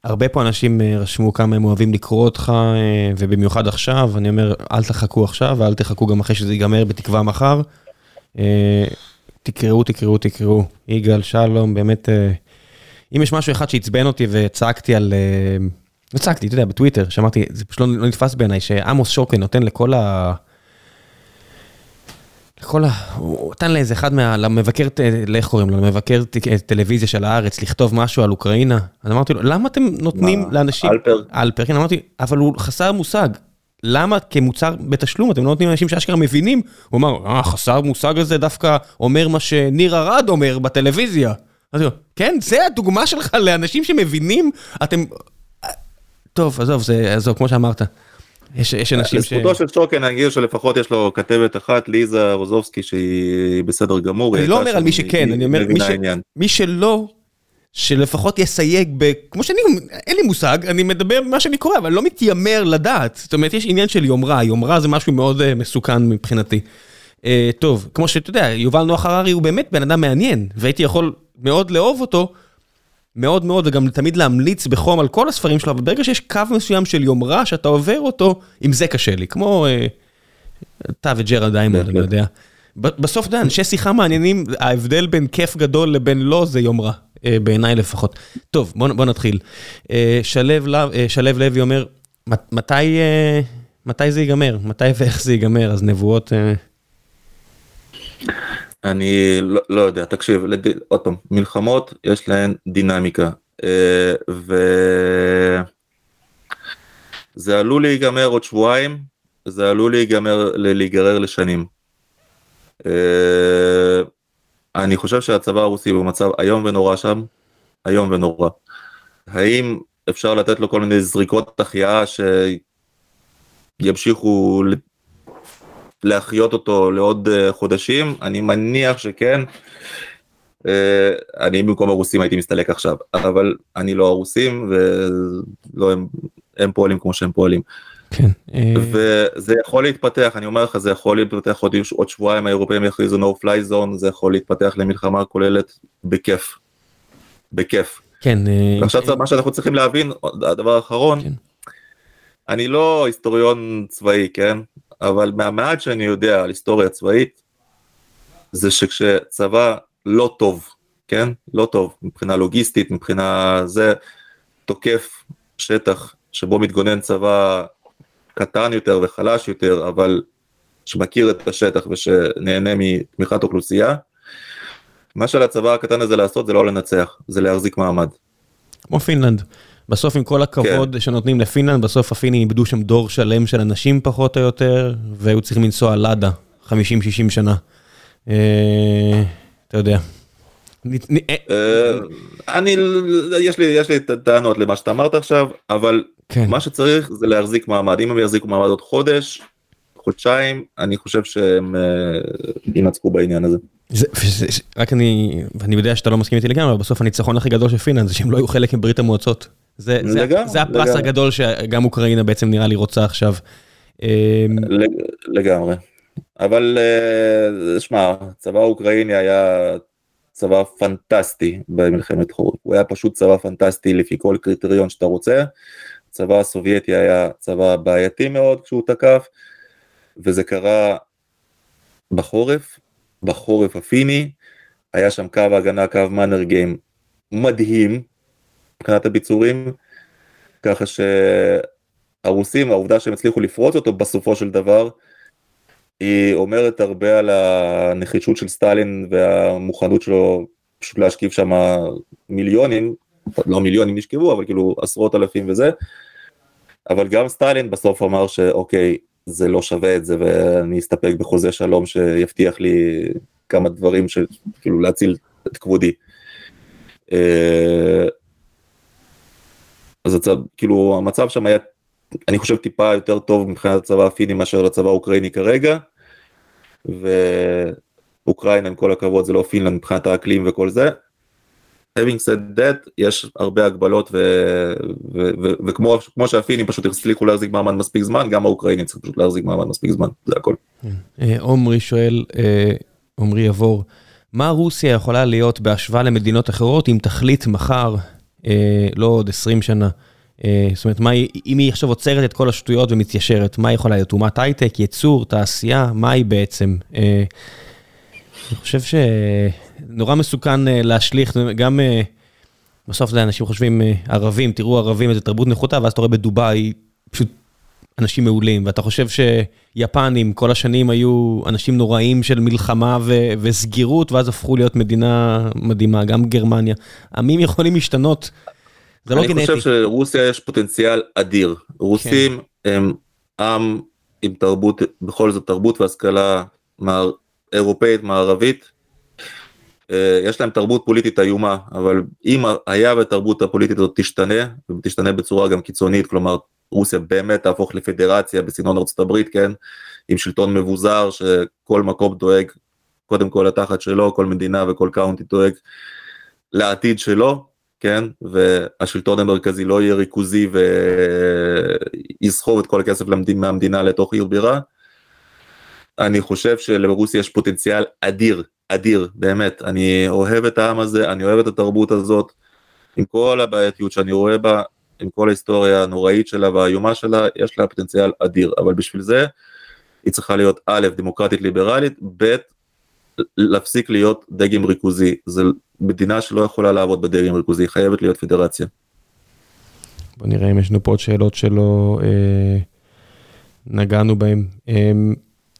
הרבה פה אנשים אה, רשמו כמה הם אוהבים לקרוא אותך, ובמיוחד עכשיו, אני אומר, אל תחכו עכשיו, ואל תחכו גם אחרי שזה ייגמר בתקווה מחר. תקראו, תקראו, תקראו. יגאל, שלום, באמת, אם יש משהו אחד שעצבן אותי וצעקתי על... אה, הצגתי, אתה יודע, בטוויטר, שאמרתי, זה פשוט לא, לא נתפס בעיניי, שעמוס שוקן נותן לכל ה... לכל ה... הוא נתן לאיזה אחד מה... למבקר, איך קוראים לו? למבקר טלוויזיה של הארץ, לכתוב משהו על אוקראינה. אז אמרתי לו, למה אתם נותנים מה, לאנשים... אלפר. אלפר, כן, אמרתי, אבל הוא חסר מושג. למה כמוצר בתשלום אתם לא נותנים לאנשים שאשכרה מבינים? הוא אמר, אה, חסר מושג הזה דווקא אומר מה שניר ארד אומר בטלוויזיה. אז הוא, כן, זה הדוגמה שלך לאנשים שמבינים, אתם... טוב, עזוב, זה, עזוב, כמו שאמרת. יש, יש אנשים ש... לזכותו של שוקן אני אגיד שלפחות יש לו כתבת אחת, ליזה רוזובסקי, שהיא בסדר גמור. אני לא אומר על מי שכן, אני אומר מי, ש... מי שלא, שלפחות יסייג ב... כמו שאני, אין לי מושג, אני מדבר במה שאני קורא, אבל לא מתיימר לדעת. זאת אומרת, יש עניין של יומרה, יומרה זה משהו מאוד אה, מסוכן מבחינתי. אה, טוב, כמו שאתה יודע, יובל נוח הררי הוא באמת בן אדם מעניין, והייתי יכול מאוד לאהוב אותו. מאוד מאוד, וגם תמיד להמליץ בחום על כל הספרים שלו, אבל ברגע שיש קו מסוים של יומרה שאתה עובר אותו, עם זה קשה לי, כמו אה, אתה וג'ארד דיימונד, אני יודע. בסוף, אתה יודע, אנשי שיחה מעניינים, ההבדל בין כיף גדול לבין לא זה יומרה, אה, בעיניי לפחות. טוב, בוא, בוא נתחיל. אה, שלו לוי אומר, מתי, מתי זה ייגמר? מתי ואיך זה ייגמר? אז נבואות... אני לא, לא יודע, תקשיב, לד... עוד פעם, מלחמות יש להן דינמיקה, אה, וזה עלול להיגמר עוד שבועיים, זה עלול להיגמר, להיגרר לשנים. אה, אני חושב שהצבא הרוסי במצב איום ונורא שם, איום ונורא. האם אפשר לתת לו כל מיני זריקות החייאה שימשיכו להחיות אותו לעוד אה, חודשים, אני מניח שכן. אה, אני במקום הרוסים הייתי מסתלק עכשיו, אבל אני לא הרוסים ולא הם, הם פועלים כמו שהם פועלים. כן. אה, וזה יכול להתפתח, אני אומר לך, זה יכול להתפתח עוד, עוד שבועיים האירופאים יכריזו no fly zone, זה יכול להתפתח למלחמה כוללת בכיף. בכיף. כן. ועכשיו מה שאנחנו צריכים להבין, הדבר האחרון, כן. אני לא היסטוריון צבאי, כן? אבל מהמעט שאני יודע על היסטוריה צבאית, זה שכשצבא לא טוב, כן? לא טוב, מבחינה לוגיסטית, מבחינה זה, תוקף שטח שבו מתגונן צבא קטן יותר וחלש יותר, אבל שמכיר את השטח ושנהנה מתמיכת אוכלוסייה. מה שעל הצבא הקטן הזה לעשות זה לא לנצח, זה להחזיק מעמד. כמו פינלנד. בסוף עם כל הכבוד כן. שנותנים לפינלנד, בסוף הפינים איבדו שם דור שלם של אנשים פחות או יותר, והיו צריכים לנסוע לאדה 50-60 שנה. אה, אתה יודע. אה, אני, יש לי, יש לי טענות למה שאתה אמרת עכשיו, אבל כן. מה שצריך זה להחזיק מעמד. אם הם יחזיקו מעמד עוד חודש, חודשיים, אני חושב שהם אה, ינצחו בעניין הזה. רק אני, ואני יודע שאתה לא מסכים איתי לגמרי, אבל בסוף הניצחון הכי גדול של פינלנד זה שהם לא היו חלק מברית המועצות. זה, זה, לגמרי, זה הפרס לגמרי. הגדול שגם אוקראינה בעצם נראה לי רוצה עכשיו. אמ, לגמרי. אבל אה, שמע, צבא האוקראיני היה צבא פנטסטי במלחמת חורף, הוא היה פשוט צבא פנטסטי לפי כל קריטריון שאתה רוצה. הצבא הסובייטי היה צבא בעייתי מאוד כשהוא תקף, וזה קרה בחורף, בחורף הפיני, היה שם קו הגנה, קו מנרגיים מדהים מבחינת הביצורים, ככה שהרוסים, העובדה שהם הצליחו לפרוץ אותו בסופו של דבר, היא אומרת הרבה על הנחישות של סטלין והמוכנות שלו פשוט להשכיב שם מיליונים, לא מיליונים נשכבו, אבל כאילו עשרות אלפים וזה, אבל גם סטלין בסוף אמר שאוקיי, זה לא שווה את זה ואני אסתפק בחוזה שלום שיבטיח לי כמה דברים שכאילו להציל את כבודי. אה, אז הצב, כאילו המצב שם היה אני חושב טיפה יותר טוב מבחינת הצבא הפיני מאשר לצבא האוקראיני כרגע. ואוקראינה עם כל הכבוד זה לא פינלנד מבחינת האקלים וכל זה. Having said that יש הרבה הגבלות וכמו שהפינים פשוט הצליחו להחזיק מעמד מספיק זמן גם האוקראינים צריכים פשוט להחזיק מעמד מספיק זמן זה הכל. אה, עומרי שואל אה, עומרי יבור מה רוסיה יכולה להיות בהשוואה למדינות אחרות אם תחליט מחר אה, לא עוד 20 שנה. זאת אומרת, מה, אם היא עכשיו עוצרת את כל השטויות ומתיישרת, מה יכולה להיות? אומת הייטק, ייצור, תעשייה, מה היא בעצם? אני חושב שנורא מסוכן אה, להשליך, גם אה, בסוף זה אנשים חושבים אה, ערבים, תראו ערבים איזה תרבות נחותה, ואז אתה רואה בדובאי פשוט אנשים מעולים, ואתה חושב שיפנים כל השנים היו אנשים נוראים של מלחמה ו- וסגירות, ואז הפכו להיות מדינה מדהימה, גם גרמניה. עמים יכולים להשתנות, זה לא גנטי. אני חושב שלרוסיה יש פוטנציאל אדיר. רוסים כן. הם עם עם תרבות, בכל זאת תרבות והשכלה אירופאית מערבית, יש להם תרבות פוליטית איומה, אבל אם היה והתרבות הפוליטית הזאת תשתנה, ותשתנה בצורה גם קיצונית, כלומר רוסיה באמת תהפוך לפדרציה בסגנון הברית, כן, עם שלטון מבוזר שכל מקום דואג קודם כל לתחת שלו, כל מדינה וכל קאונטי דואג לעתיד שלו, כן, והשלטון המרכזי לא יהיה ריכוזי ויסחוב את כל הכסף מהמדינה לתוך עיר בירה, אני חושב שלרוסיה יש פוטנציאל אדיר, אדיר, באמת. אני אוהב את העם הזה, אני אוהב את התרבות הזאת, עם כל הבעייתיות שאני רואה בה, עם כל ההיסטוריה הנוראית שלה והאיומה שלה, יש לה פוטנציאל אדיר. אבל בשביל זה, היא צריכה להיות א', דמוקרטית ליברלית, ב', להפסיק להיות דגם ריכוזי. זו מדינה שלא יכולה לעבוד בדגם ריכוזי, היא חייבת להיות פדרציה. בוא נראה אם יש לנו פה עוד שאלות שלא אה, נגענו בהן. אה,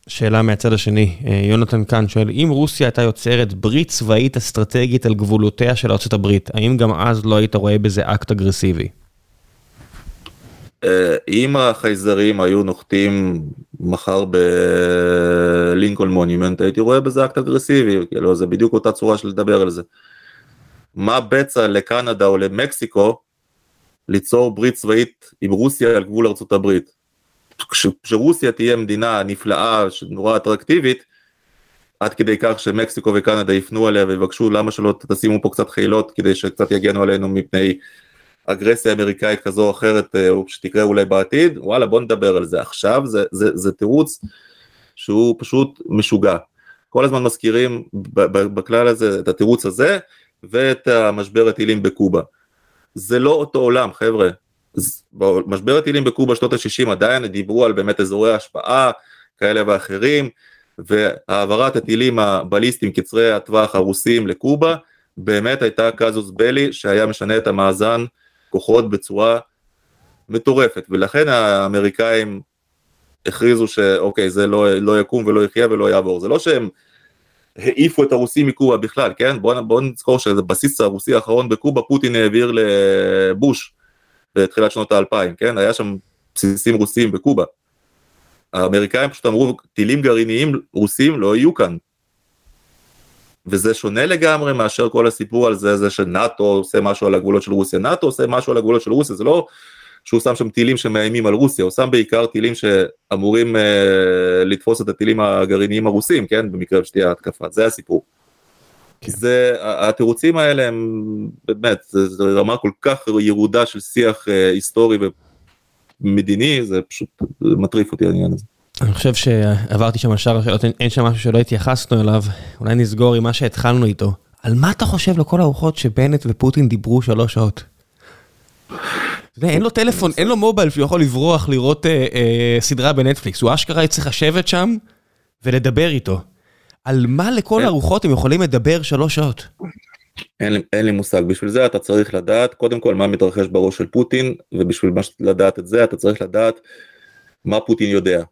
שאלה מהצד השני, אה, יונתן כאן שואל, אם רוסיה הייתה יוצרת ברית צבאית אסטרטגית על גבולותיה של ארה"ב, האם גם אז לא היית רואה בזה אקט אגרסיבי? אה, אם החייזרים היו נוחתים מחר בלינקולן מונימנט, הייתי רואה בזה אקט אגרסיבי, כאילו זה בדיוק אותה צורה של לדבר על זה. מה בצע לקנדה או למקסיקו ליצור ברית צבאית עם רוסיה על גבול ארצות הברית? כשרוסיה תהיה מדינה נפלאה, נורא אטרקטיבית, עד כדי כך שמקסיקו וקנדה יפנו עליה ויבקשו למה שלא תשימו פה קצת חילות כדי שקצת יגנו עלינו מפני אגרסיה אמריקאית כזו או אחרת אה, שתקרה אולי בעתיד, וואלה בוא נדבר על זה עכשיו, זה, זה, זה תירוץ שהוא פשוט משוגע. כל הזמן מזכירים בכלל הזה את התירוץ הזה ואת המשבר הטילים בקובה. זה לא אותו עולם חבר'ה, במשבר הטילים בקובה שנות ה-60 עדיין דיברו על באמת אזורי השפעה כאלה ואחרים, והעברת הטילים הבליסטיים קצרי הטווח הרוסים לקובה, באמת הייתה קזוס בלי שהיה משנה את המאזן כוחות בצורה מטורפת, ולכן האמריקאים הכריזו שאוקיי זה לא, לא יקום ולא יחיה ולא יעבור, זה לא שהם העיפו את הרוסים מקובה בכלל, כן? בואו בוא נזכור שזה בסיס הרוסי האחרון בקובה פוטין העביר לבוש בתחילת שנות האלפיים, כן? היה שם בסיסים רוסיים בקובה. האמריקאים פשוט אמרו טילים גרעיניים רוסים לא יהיו כאן. וזה שונה לגמרי מאשר כל הסיפור על זה, זה שנאטו עושה משהו על הגבולות של רוסיה, נאטו עושה משהו על הגבולות של רוסיה, זה לא שהוא שם שם טילים שמאיימים על רוסיה, הוא שם בעיקר טילים שאמורים אה, לתפוס את הטילים הגרעיניים הרוסים, כן, במקרה שתהיה התקפה, זה הסיפור. כן. זה, התירוצים האלה הם באמת, זה, רמה כל כך ירודה של שיח אה, היסטורי ומדיני, זה פשוט מטריף אותי העניין הזה. אני חושב שעברתי שם על שאר השאלות, אין שם משהו שלא התייחסנו אליו, אולי נסגור עם מה שהתחלנו איתו. על מה אתה חושב לכל הרוחות שבנט ופוטין דיברו שלוש שעות? אין לו טלפון, אין לו מובייל שהוא יכול לברוח לראות אה, אה, סדרה בנטפליקס, הוא אשכרה צריך לשבת שם ולדבר איתו. על מה לכל הרוחות הם יכולים לדבר שלוש שעות? אין, אין לי מושג, בשביל זה אתה צריך לדעת קודם כל מה מתרחש בראש של פוטין, ובשביל לדעת את זה אתה צריך לדעת מה פוטין יודע.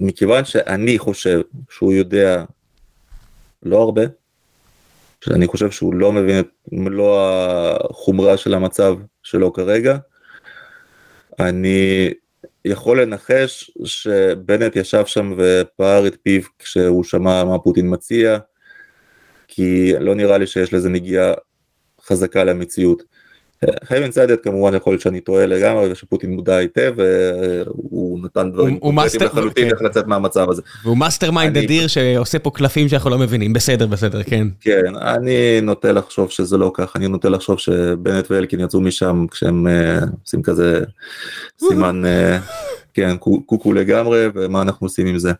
מכיוון שאני חושב שהוא יודע לא הרבה, שאני חושב שהוא לא מבין את מלוא החומרה של המצב שלו כרגע, אני יכול לנחש שבנט ישב שם ופער את פיו כשהוא שמע מה פוטין מציע, כי לא נראה לי שיש לזה נגיעה חזקה למציאות. Having said that, כמובן יכול להיות שאני טועה לגמרי ושפוטין מודע היטב והוא נתן דברים קונקרטיים לחלוטין כן. איך לצאת מהמצב הזה. והוא mastermind אדיר שעושה פה קלפים שאנחנו לא מבינים בסדר בסדר כן. כן אני נוטה לחשוב שזה לא כך אני נוטה לחשוב שבנט ואלקין יצאו משם כשהם אה, עושים כזה סימן אה, כן קוקו לגמרי ומה אנחנו עושים עם זה.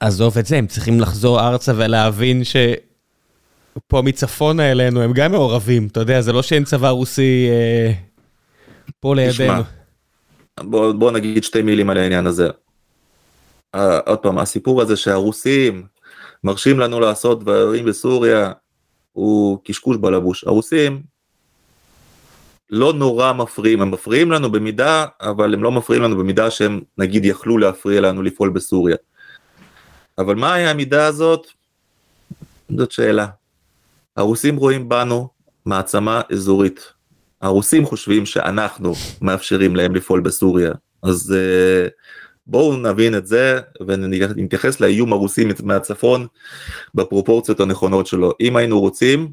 עזוב את זה הם צריכים לחזור ארצה ולהבין ש... פה מצפון אלינו, הם גם מעורבים, אתה יודע, זה לא שאין צבא רוסי אה, פה לידינו. בוא, בוא נגיד שתי מילים על העניין הזה. Uh, עוד פעם, הסיפור הזה שהרוסים מרשים לנו לעשות דברים בסוריה, הוא קשקוש בלבוש. הרוסים לא נורא מפריעים, הם מפריעים לנו במידה, אבל הם לא מפריעים לנו במידה שהם נגיד יכלו להפריע לנו לפעול בסוריה. אבל מהי המידה הזאת? זאת שאלה. הרוסים רואים בנו מעצמה אזורית. הרוסים חושבים שאנחנו מאפשרים להם לפעול בסוריה. אז uh, בואו נבין את זה ונתייחס לאיום הרוסי מהצפון בפרופורציות הנכונות שלו. אם היינו רוצים,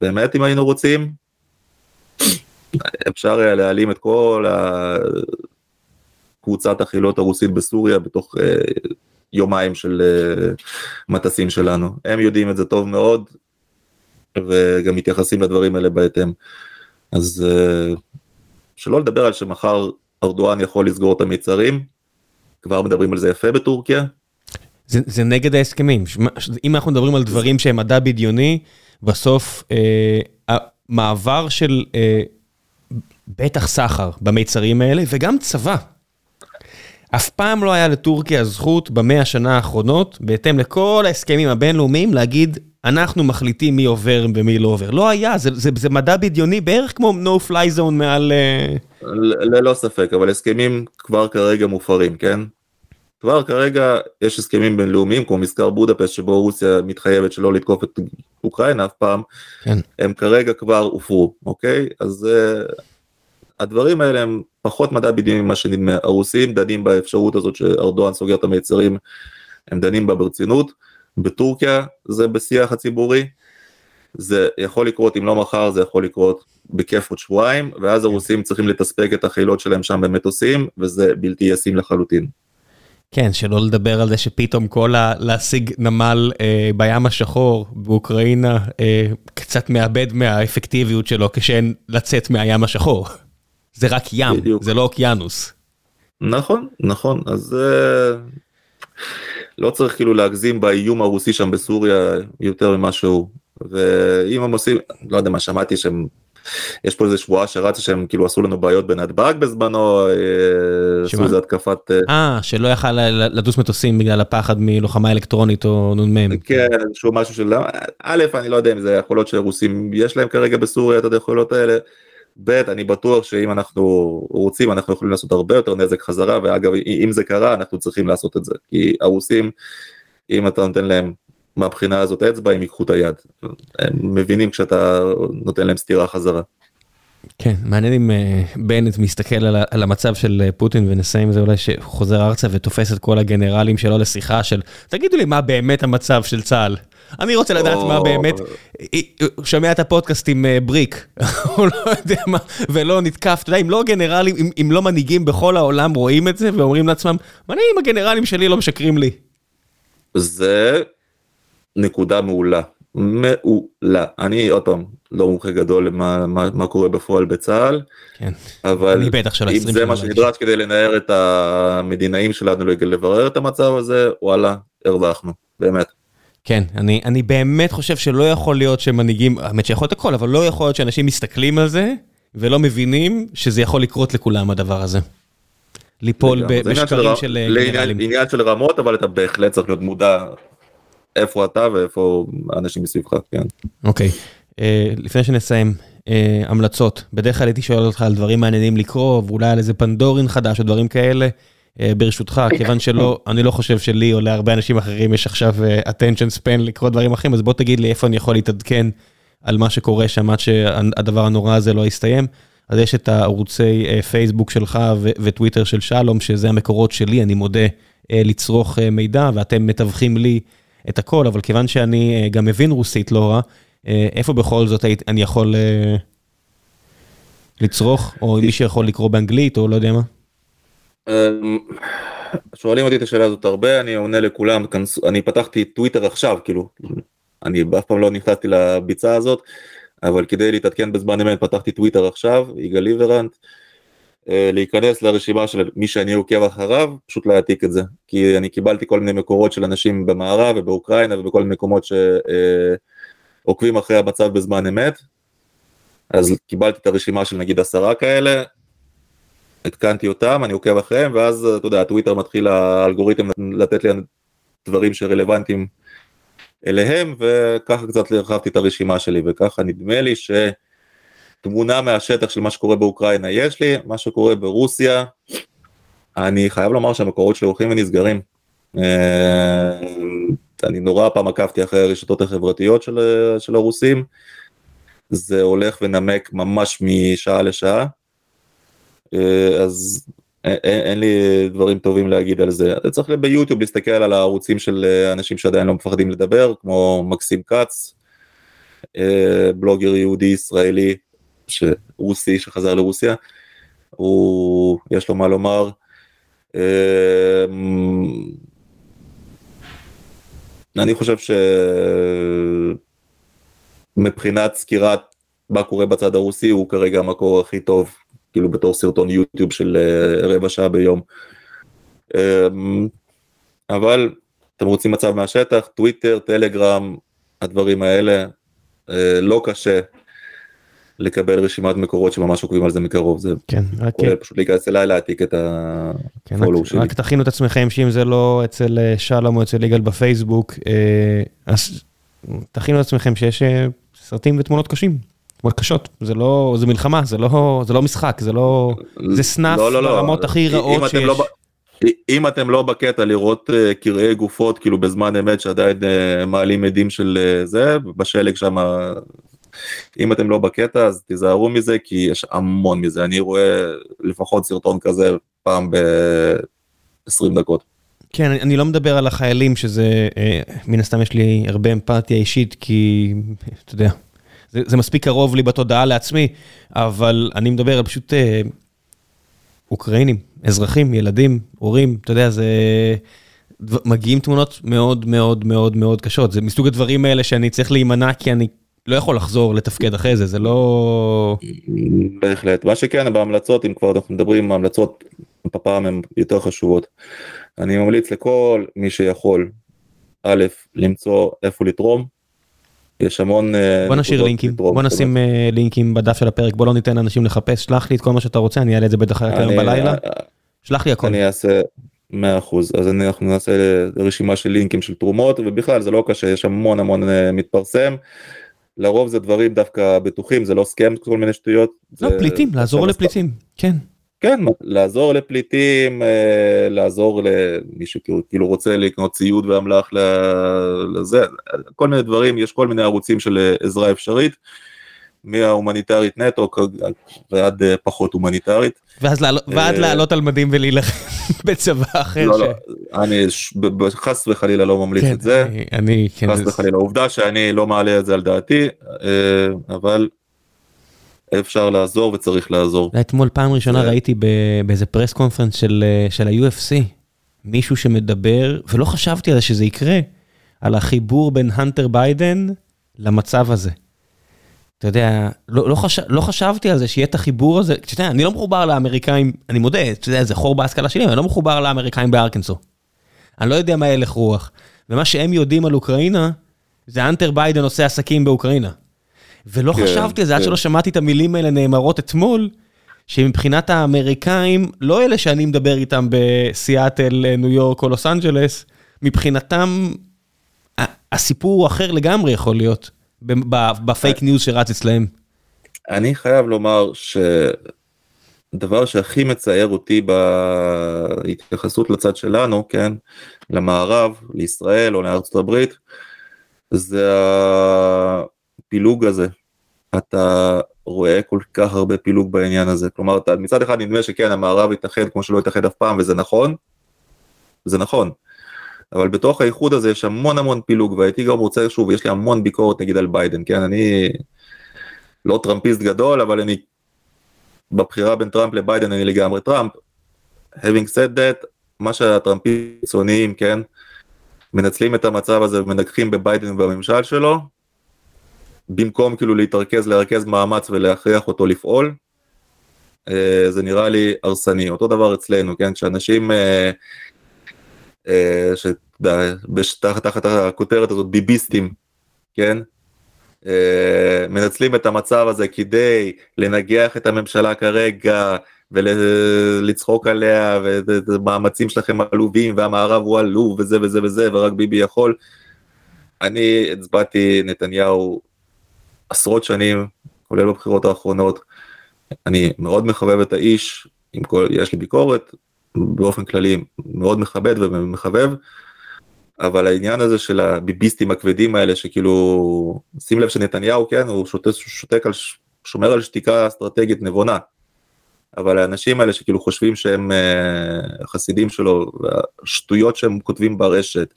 באמת אם היינו רוצים, אפשר היה להעלים את כל קבוצת החילות הרוסית בסוריה בתוך uh, יומיים של uh, מטסים שלנו. הם יודעים את זה טוב מאוד, וגם מתייחסים לדברים האלה בהתאם. אז אה, שלא לדבר על שמחר ארדואן יכול לסגור את המיצרים, כבר מדברים על זה יפה בטורקיה. זה, זה נגד ההסכמים, אם אנחנו מדברים על דברים שהם מדע בדיוני, בסוף אה, המעבר של אה, בטח סחר במיצרים האלה וגם צבא. אף פעם לא היה לטורקיה זכות במאה השנה האחרונות, בהתאם לכל ההסכמים הבינלאומיים, להגיד אנחנו מחליטים מי עובר ומי לא עובר. לא היה, זה, זה, זה מדע בדיוני בערך כמו no fly zone מעל... אה, ללא ספק, אבל הסכמים כבר כרגע מופרים, כן? כבר כרגע יש הסכמים בינלאומיים כמו מזכר בודפשט שבו רוסיה מתחייבת שלא לתקוף את אוקראינה אף פעם, כן. הם כרגע כבר הופרו, אוקיי? אז uh, הדברים האלה הם פחות מדע בדיוני ממה שנדמה, הרוסים דנים באפשרות הזאת שארדואן סוגר את המיצרים, הם דנים בה ברצינות. בטורקיה זה בשיח הציבורי, זה יכול לקרות אם לא מחר זה יכול לקרות בכיף עוד שבועיים ואז הרוסים צריכים לתספק את החילות שלהם שם במטוסים וזה בלתי ישים לחלוטין. כן, שלא לדבר על זה שפתאום כל ה... להשיג נמל אה, בים השחור באוקראינה אה, קצת מאבד מהאפקטיביות שלו כשאין לצאת מהים השחור. זה רק ים, בדיוק. זה לא אוקיינוס. נכון, נכון, אז אה, לא צריך כאילו להגזים באיום הרוסי שם בסוריה יותר ממה שהוא. ואם הם עושים, לא יודע מה, שמעתי שהם, יש פה איזה שבועה שרצה שהם כאילו עשו לנו בעיות בנתב"ג בזמנו, אה, עשו איזה התקפת... אה, אה, שלא יכל לטוס מטוסים בגלל הפחד מלוחמה אלקטרונית או נ"מ. כן, איזשהו משהו של... א', אני לא יודע אם זה יכולות שרוסים יש להם כרגע בסוריה את היכולות האלה. ב', אני בטוח שאם אנחנו רוצים אנחנו יכולים לעשות הרבה יותר נזק חזרה, ואגב אם זה קרה אנחנו צריכים לעשות את זה, כי הרוסים, אם אתה נותן להם מהבחינה הזאת אצבע, הם ייקחו את היד. הם מבינים כשאתה נותן להם סטירה חזרה. כן, מעניין אם אה, בנט מסתכל על המצב של אה, פוטין ונסיים עם זה אולי שחוזר ארצה ותופס את כל הגנרלים שלו לשיחה של תגידו לי מה באמת המצב של צה"ל. אני רוצה לדעת מה באמת, הוא שומע את הפודקאסט עם אה, בריק, הוא לא יודע מה, ולא נתקף, אתה יודע, אם לא גנרלים, אם לא מנהיגים בכל העולם רואים את זה ואומרים לעצמם, מה נעים הגנרלים שלי לא משקרים לי. זה נקודה מעולה. מעולה. אני עוד פעם לא מומחה גדול למה מה, מה קורה בפועל בצה"ל, כן. אבל אם זה מה שנדרש כדי לנער את המדינאים שלנו לברר את המצב הזה, וואלה, הרווחנו, באמת. כן, אני, אני באמת חושב שלא יכול להיות שמנהיגים, האמת שיכול להיות הכל, אבל לא יכול להיות שאנשים מסתכלים על זה ולא מבינים שזה יכול לקרות לכולם הדבר הזה. ליפול בשקרים של גנרלים. עניין של רמות, אבל אתה בהחלט צריך להיות מודע איפה אתה ואיפה האנשים מסביבך, כן. אוקיי, uh, לפני שנסיים, uh, המלצות. בדרך כלל הייתי שואל אותך על דברים מעניינים לקרוא, ואולי על איזה פנדורין חדש או דברים כאלה. Uh, ברשותך, כיוון שלא, אני לא חושב שלי או להרבה אנשים אחרים יש עכשיו uh, attention span לקרוא דברים אחרים, אז בוא תגיד לי איפה אני יכול להתעדכן על מה שקורה שם עד שהדבר הנורא הזה לא יסתיים. אז יש את הערוצי פייסבוק שלך וטוויטר של שלום, שזה המקורות שלי, אני מודה, לצרוך מידע, ואתם מתווכים לי את הכל, אבל כיוון שאני אה, גם מבין רוסית לא רע, אה, איפה בכל זאת אני יכול אה, לצרוך, או מי שיכול לקרוא באנגלית, או לא יודע מה? אמ, שואלים אותי את השאלה הזאת הרבה, אני עונה לכולם, אני פתחתי טוויטר עכשיו, כאילו, אני אף פעם לא נכנסתי לביצה הזאת, אבל כדי להתעדכן בזמן אמת פתחתי טוויטר עכשיו, יגאל ליברנט. אה, להיכנס לרשימה של מי שאני עוקב אחריו, פשוט להעתיק את זה. כי אני קיבלתי כל מיני מקורות של אנשים במערב ובאוקראינה ובכל מיני מקומות שעוקבים אחרי המצב בזמן אמת. אז קיבלתי את הרשימה של נגיד עשרה כאלה, עדכנתי אותם, אני עוקב אחריהם, ואז אתה יודע, הטוויטר מתחיל האלגוריתם לתת לי דברים שרלוונטיים אליהם, וככה קצת הרחבתי את הרשימה שלי, וככה נדמה לי ש... תמונה מהשטח של מה שקורה באוקראינה יש לי, מה שקורה ברוסיה, אני חייב לומר שהמקורות שלי הולכים ונסגרים. אה, אני נורא פעם עקבתי אחרי הרשתות החברתיות של, של הרוסים, זה הולך ונמק ממש משעה לשעה, אז אין, אין לי דברים טובים להגיד על זה. אתה צריך ביוטיוב להסתכל על הערוצים של אנשים שעדיין לא מפחדים לדבר, כמו מקסים כץ, אה, בלוגר יהודי ישראלי רוסי שחזר לרוסיה, הוא, יש לו מה לומר. אני חושב שמבחינת סקירת מה קורה בצד הרוסי הוא כרגע המקור הכי טוב, כאילו בתור סרטון יוטיוב של אה, רבע שעה ביום. אמ, אבל אתם רוצים מצב מהשטח, טוויטר, טלגרם, הדברים האלה, אה, לא קשה לקבל רשימת מקורות שממש עוקבים על זה מקרוב זה כן רק פשוט להיכנס אליי להעתיק את הפולו כן, שלי. רק תכינו את עצמכם שאם זה לא אצל אה, שלום או אצל יגאל בפייסבוק אז תכינו את עצמכם שיש סרטים ותמונות קשים. קשות זה לא זה מלחמה זה לא זה לא משחק זה לא זה סנאפ לא, לא, לא. ברמות הכי רעות שיש. לא, אם אתם לא בקטע לראות קרעי גופות כאילו בזמן אמת שעדיין מעלים עדים של זה בשלג שם אם אתם לא בקטע אז תיזהרו מזה כי יש המון מזה, אני רואה לפחות סרטון כזה פעם ב-20 דקות. כן, אני לא מדבר על החיילים שזה, אה, מן הסתם יש לי הרבה אמפתיה אישית כי, אתה יודע, זה, זה מספיק קרוב לי בתודעה לעצמי, אבל אני מדבר על פשוט אה, אוקראינים, אזרחים, ילדים, הורים, אתה יודע, זה... מגיעים תמונות מאוד מאוד מאוד מאוד קשות, זה מסוג הדברים האלה שאני צריך להימנע כי אני לא יכול לחזור לתפקד אחרי זה, זה לא... בהחלט. מה שכן, בהמלצות, אם כבר אנחנו מדברים, ההמלצות בפעם הן יותר חשובות. אני ממליץ לכל מי שיכול, א', למצוא איפה לתרום. יש המון... אה, בוא נשאיר לינקים, בוא נשים uh, לינקים בדף של הפרק, בוא לא ניתן לאנשים לחפש, שלח לי את כל מה שאתה רוצה, אני אעלה את זה בטח היום בלילה. אה, שלח לי הכל. אני אעשה, מאה אחוז, אז אנחנו נעשה רשימה של לינקים של תרומות, ובכלל זה לא קשה, יש המון המון מתפרסם. לרוב זה דברים דווקא בטוחים, זה לא סכם כל מיני שטויות. לא, זה- פליטים, לעזור לפליטים, כן. כן, לעזור לפליטים, אה, לעזור למי שכאילו כאילו רוצה לקנות ציוד ואמל"ח לזה, כל מיני דברים, יש כל מיני ערוצים של אה, עזרה אפשרית, מההומניטרית נטו ועד אה, פחות הומניטרית. ואז לעלות- ועד לעלות על מדים ולהילחם בצבא אחר. לא, ש- לא, אני ש- חס וחלילה לא ממליץ כן, את זה, אני- אני, כן, חס זה- וחלילה, עובדה שאני לא מעלה את זה על דעתי, אבל אפשר לעזור וצריך לעזור. אתמול פעם ראשונה ראיתי באיזה פרס קונפרנס של, אה, של ה-UFC, מישהו שמדבר, ולא חשבתי על זה שזה יקרה, על החיבור בין הנטר ביידן למצב הזה. אתה יודע, לא, לא, חש... לא חשבתי על זה שיהיה את החיבור הזה, אתה יודע, אני לא מחובר לאמריקאים, אני מודה, אתה יודע, זה חור בהשכלה שלי, אני לא מחובר לאמריקאים בארקנסו. אני לא יודע מה הלך רוח. ומה שהם יודעים על אוקראינה, זה הנטר ביידן עושה עסקים באוקראינה. ולא כן, חשבתי על זה עד כן. שלא שמעתי את המילים האלה נאמרות אתמול, שמבחינת האמריקאים, לא אלה שאני מדבר איתם בסיאטל, ניו יורק או לוס אנג'לס, מבחינתם הסיפור הוא אחר לגמרי יכול להיות, ב fake news שרץ אצלהם. אני חייב לומר שדבר שהכי מצער אותי בהתייחסות לצד שלנו, כן, למערב, לישראל או לארצות הברית, זה הפילוג הזה. אתה רואה כל כך הרבה פילוג בעניין הזה. כלומר, אתה, מצד אחד נדמה שכן, המערב התאחד כמו שלא התאחד אף פעם, וזה נכון, זה נכון. אבל בתוך האיחוד הזה יש המון המון פילוג, והייתי גם רוצה, שוב, יש לי המון ביקורת נגיד על ביידן, כן, אני לא טראמפיסט גדול, אבל אני, בבחירה בין טראמפ לביידן אני לגמרי טראמפ. having said that, מה שהטראמפיסטים קיצוניים, כן, מנצלים את המצב הזה ומנגחים בביידן ובממשל שלו, במקום כאילו להתרכז, לרכז מאמץ ולהכריח אותו לפעול, אה, זה נראה לי הרסני. אותו דבר אצלנו, כן, כשאנשים, אה, אה, שתחת תחת הכותרת הזאת ביביסטים, כן, מנצלים את המצב הזה כדי לנגח את הממשלה כרגע ולצחוק עליה ומאמצים שלכם עלובים והמערב הוא עלוב וזה וזה וזה ורק ביבי יכול. אני הצבעתי נתניהו עשרות שנים כולל בבחירות האחרונות. אני מאוד מחבב את האיש, עם כל, יש לי ביקורת, באופן כללי מאוד מכבד ומחבב, אבל העניין הזה של הביביסטים הכבדים האלה שכאילו, שים לב שנתניהו כן, הוא שותק, שותק על, שומר על שתיקה אסטרטגית נבונה, אבל האנשים האלה שכאילו חושבים שהם אה, חסידים שלו, והשטויות שהם כותבים ברשת,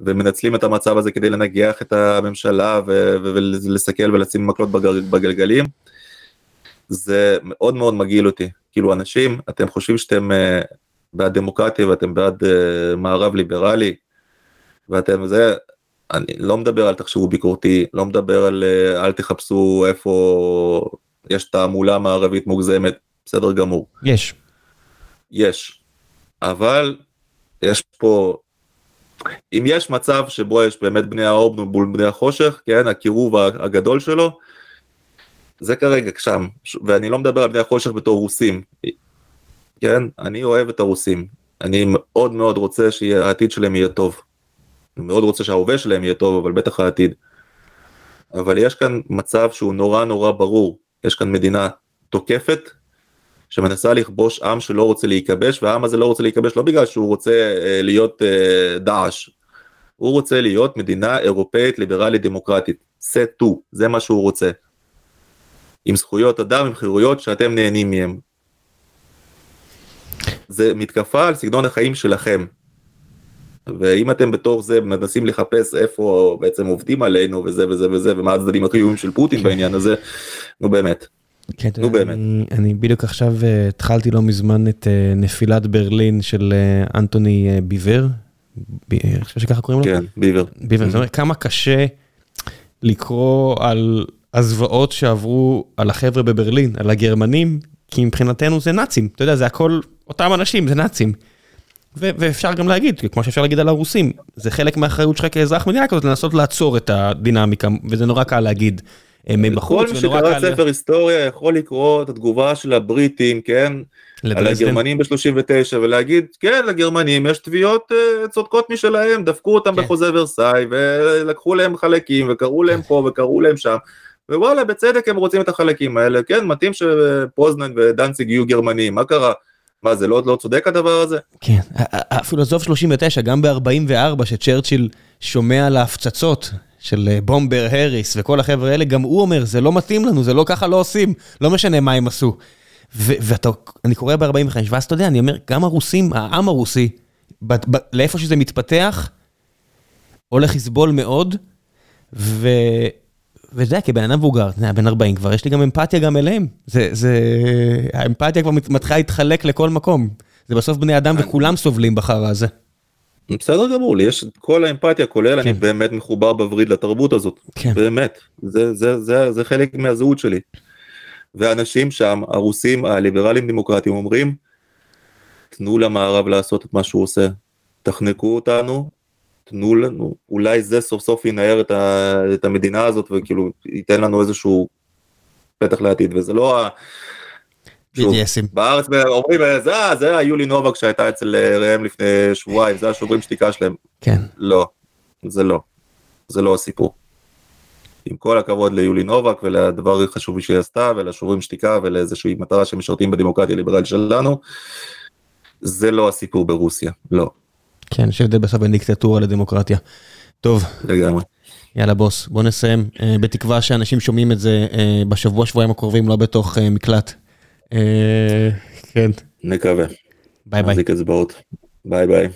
ומנצלים את המצב הזה כדי לנגח את הממשלה ו- ו- ולסכל ולשים מקלות בגל- בגלגלים, זה מאוד מאוד מגעיל אותי. כאילו אנשים, אתם חושבים שאתם uh, בעד דמוקרטיה ואתם בעד uh, מערב ליברלי, ואתם זה, אני לא מדבר על תחשבו ביקורתי, לא מדבר על uh, אל תחפשו איפה יש תעמולה מערבית מוגזמת, בסדר גמור. יש. יש. אבל יש פה, אם יש מצב שבו יש באמת בני האור מול בני החושך, כן, הקירוב הגדול שלו, זה כרגע שם, ואני לא מדבר על בני החושך בתור רוסים, כן, אני אוהב את הרוסים, אני מאוד מאוד רוצה שהעתיד שלהם יהיה טוב, אני מאוד רוצה שההווה שלהם יהיה טוב, אבל בטח העתיד. אבל יש כאן מצב שהוא נורא נורא ברור, יש כאן מדינה תוקפת, שמנסה לכבוש עם שלא רוצה להיכבש, והעם הזה לא רוצה להיכבש לא בגלל שהוא רוצה אה, להיות אה, דאעש, הוא רוצה להיות מדינה אירופאית ליברלית דמוקרטית, סטו, זה מה שהוא רוצה. עם זכויות אדם, עם חירויות שאתם נהנים מהם. זה מתקפה על סגנון החיים שלכם. ואם אתם בתור זה מנסים לחפש איפה בעצם עובדים עלינו וזה וזה וזה ומה הצדדים החיובים של פוטין בעניין הזה, נו באמת. כן, נו באמת. אני, אני בדיוק עכשיו uh, התחלתי לא מזמן את uh, נפילת ברלין של uh, אנטוני ביבר, אני חושב שככה קוראים לו? כן, ביבר. ביבר, זאת אומרת כמה קשה לקרוא על הזוועות שעברו על החבר'ה בברלין, על הגרמנים, כי מבחינתנו זה נאצים, אתה יודע, זה הכל אותם אנשים, זה נאצים. ו- ואפשר גם להגיד, כמו שאפשר להגיד על הרוסים, זה חלק מהאחריות שלך כאזרח מדינה כזאת לנסות לעצור את הדינמיקה, וזה נורא קל להגיד מבחוץ. כל מי שקרא ספר היסטוריה יכול לקרוא את התגובה של הבריטים, כן? על הגרמנים ב-39 ולהגיד, כן, לגרמנים יש תביעות uh, צודקות משלהם, דפקו אותם כן. בחוזה ורסאי ולקחו להם חלקים וקראו להם פה וקראו להם שם. ווואלה, בצדק הם רוצים את החלקים האלה, כן, מתאים שפוזנן ודנציג יהיו גרמנים, מה קרה? מה זה לא, לא צודק הדבר הזה? כן, אפילו עזוב 39, גם ב-44 שצ'רצ'יל שומע על ההפצצות של אה, בומבר, הריס וכל החבר'ה האלה, גם הוא אומר, זה לא מתאים לנו, זה לא ככה לא עושים, לא משנה מה הם עשו. ואני קורא ב-45, ואז אתה יודע, אני אומר, גם הרוסים, העם הרוסי, לאיפה שזה מתפתח, הולך לסבול מאוד, ו... ואתה יודע, כבן אדם מבוגר, בן 40 כבר, יש לי גם אמפתיה גם אליהם. זה, זה, האמפתיה כבר מתחילה להתחלק לכל מקום. זה בסוף בני אדם וכולם סובלים בחרא הזה. בסדר גמור, לי יש כל האמפתיה, כולל כן. אני באמת מחובר בווריד לתרבות הזאת. כן. באמת, זה, זה, זה, זה חלק מהזהות שלי. ואנשים שם, הרוסים, הליברלים דמוקרטים אומרים, תנו למערב לעשות את מה שהוא עושה, תחנקו אותנו, תנו לנו, אולי זה סוף סוף ינער את, ה, את המדינה הזאת וכאילו ייתן לנו איזשהו פתח לעתיד, וזה לא ה... שוב, בארץ אומרים, זה, זה היולי נובק שהייתה אצל ראם לפני שבועיים, זה השוברים שתיקה שלהם. כן. לא, זה לא, זה לא הסיפור. עם כל הכבוד ליולי נובק ולדבר החשוב שהיא עשתה ולשוברים שתיקה ולאיזושהי מטרה שמשרתים בדמוקרטיה ליברלית שלנו, זה לא הסיפור ברוסיה, לא. כן, יש הבדל בסוף בין דיקטטורה לדמוקרטיה. טוב. לגמרי. יאללה בוס, בוא נסיים, אה, בתקווה שאנשים שומעים את זה אה, בשבוע שבועיים הקרובים, לא בתוך אה, מקלט. כן. נקווה. ביי ביי. ביי ביי.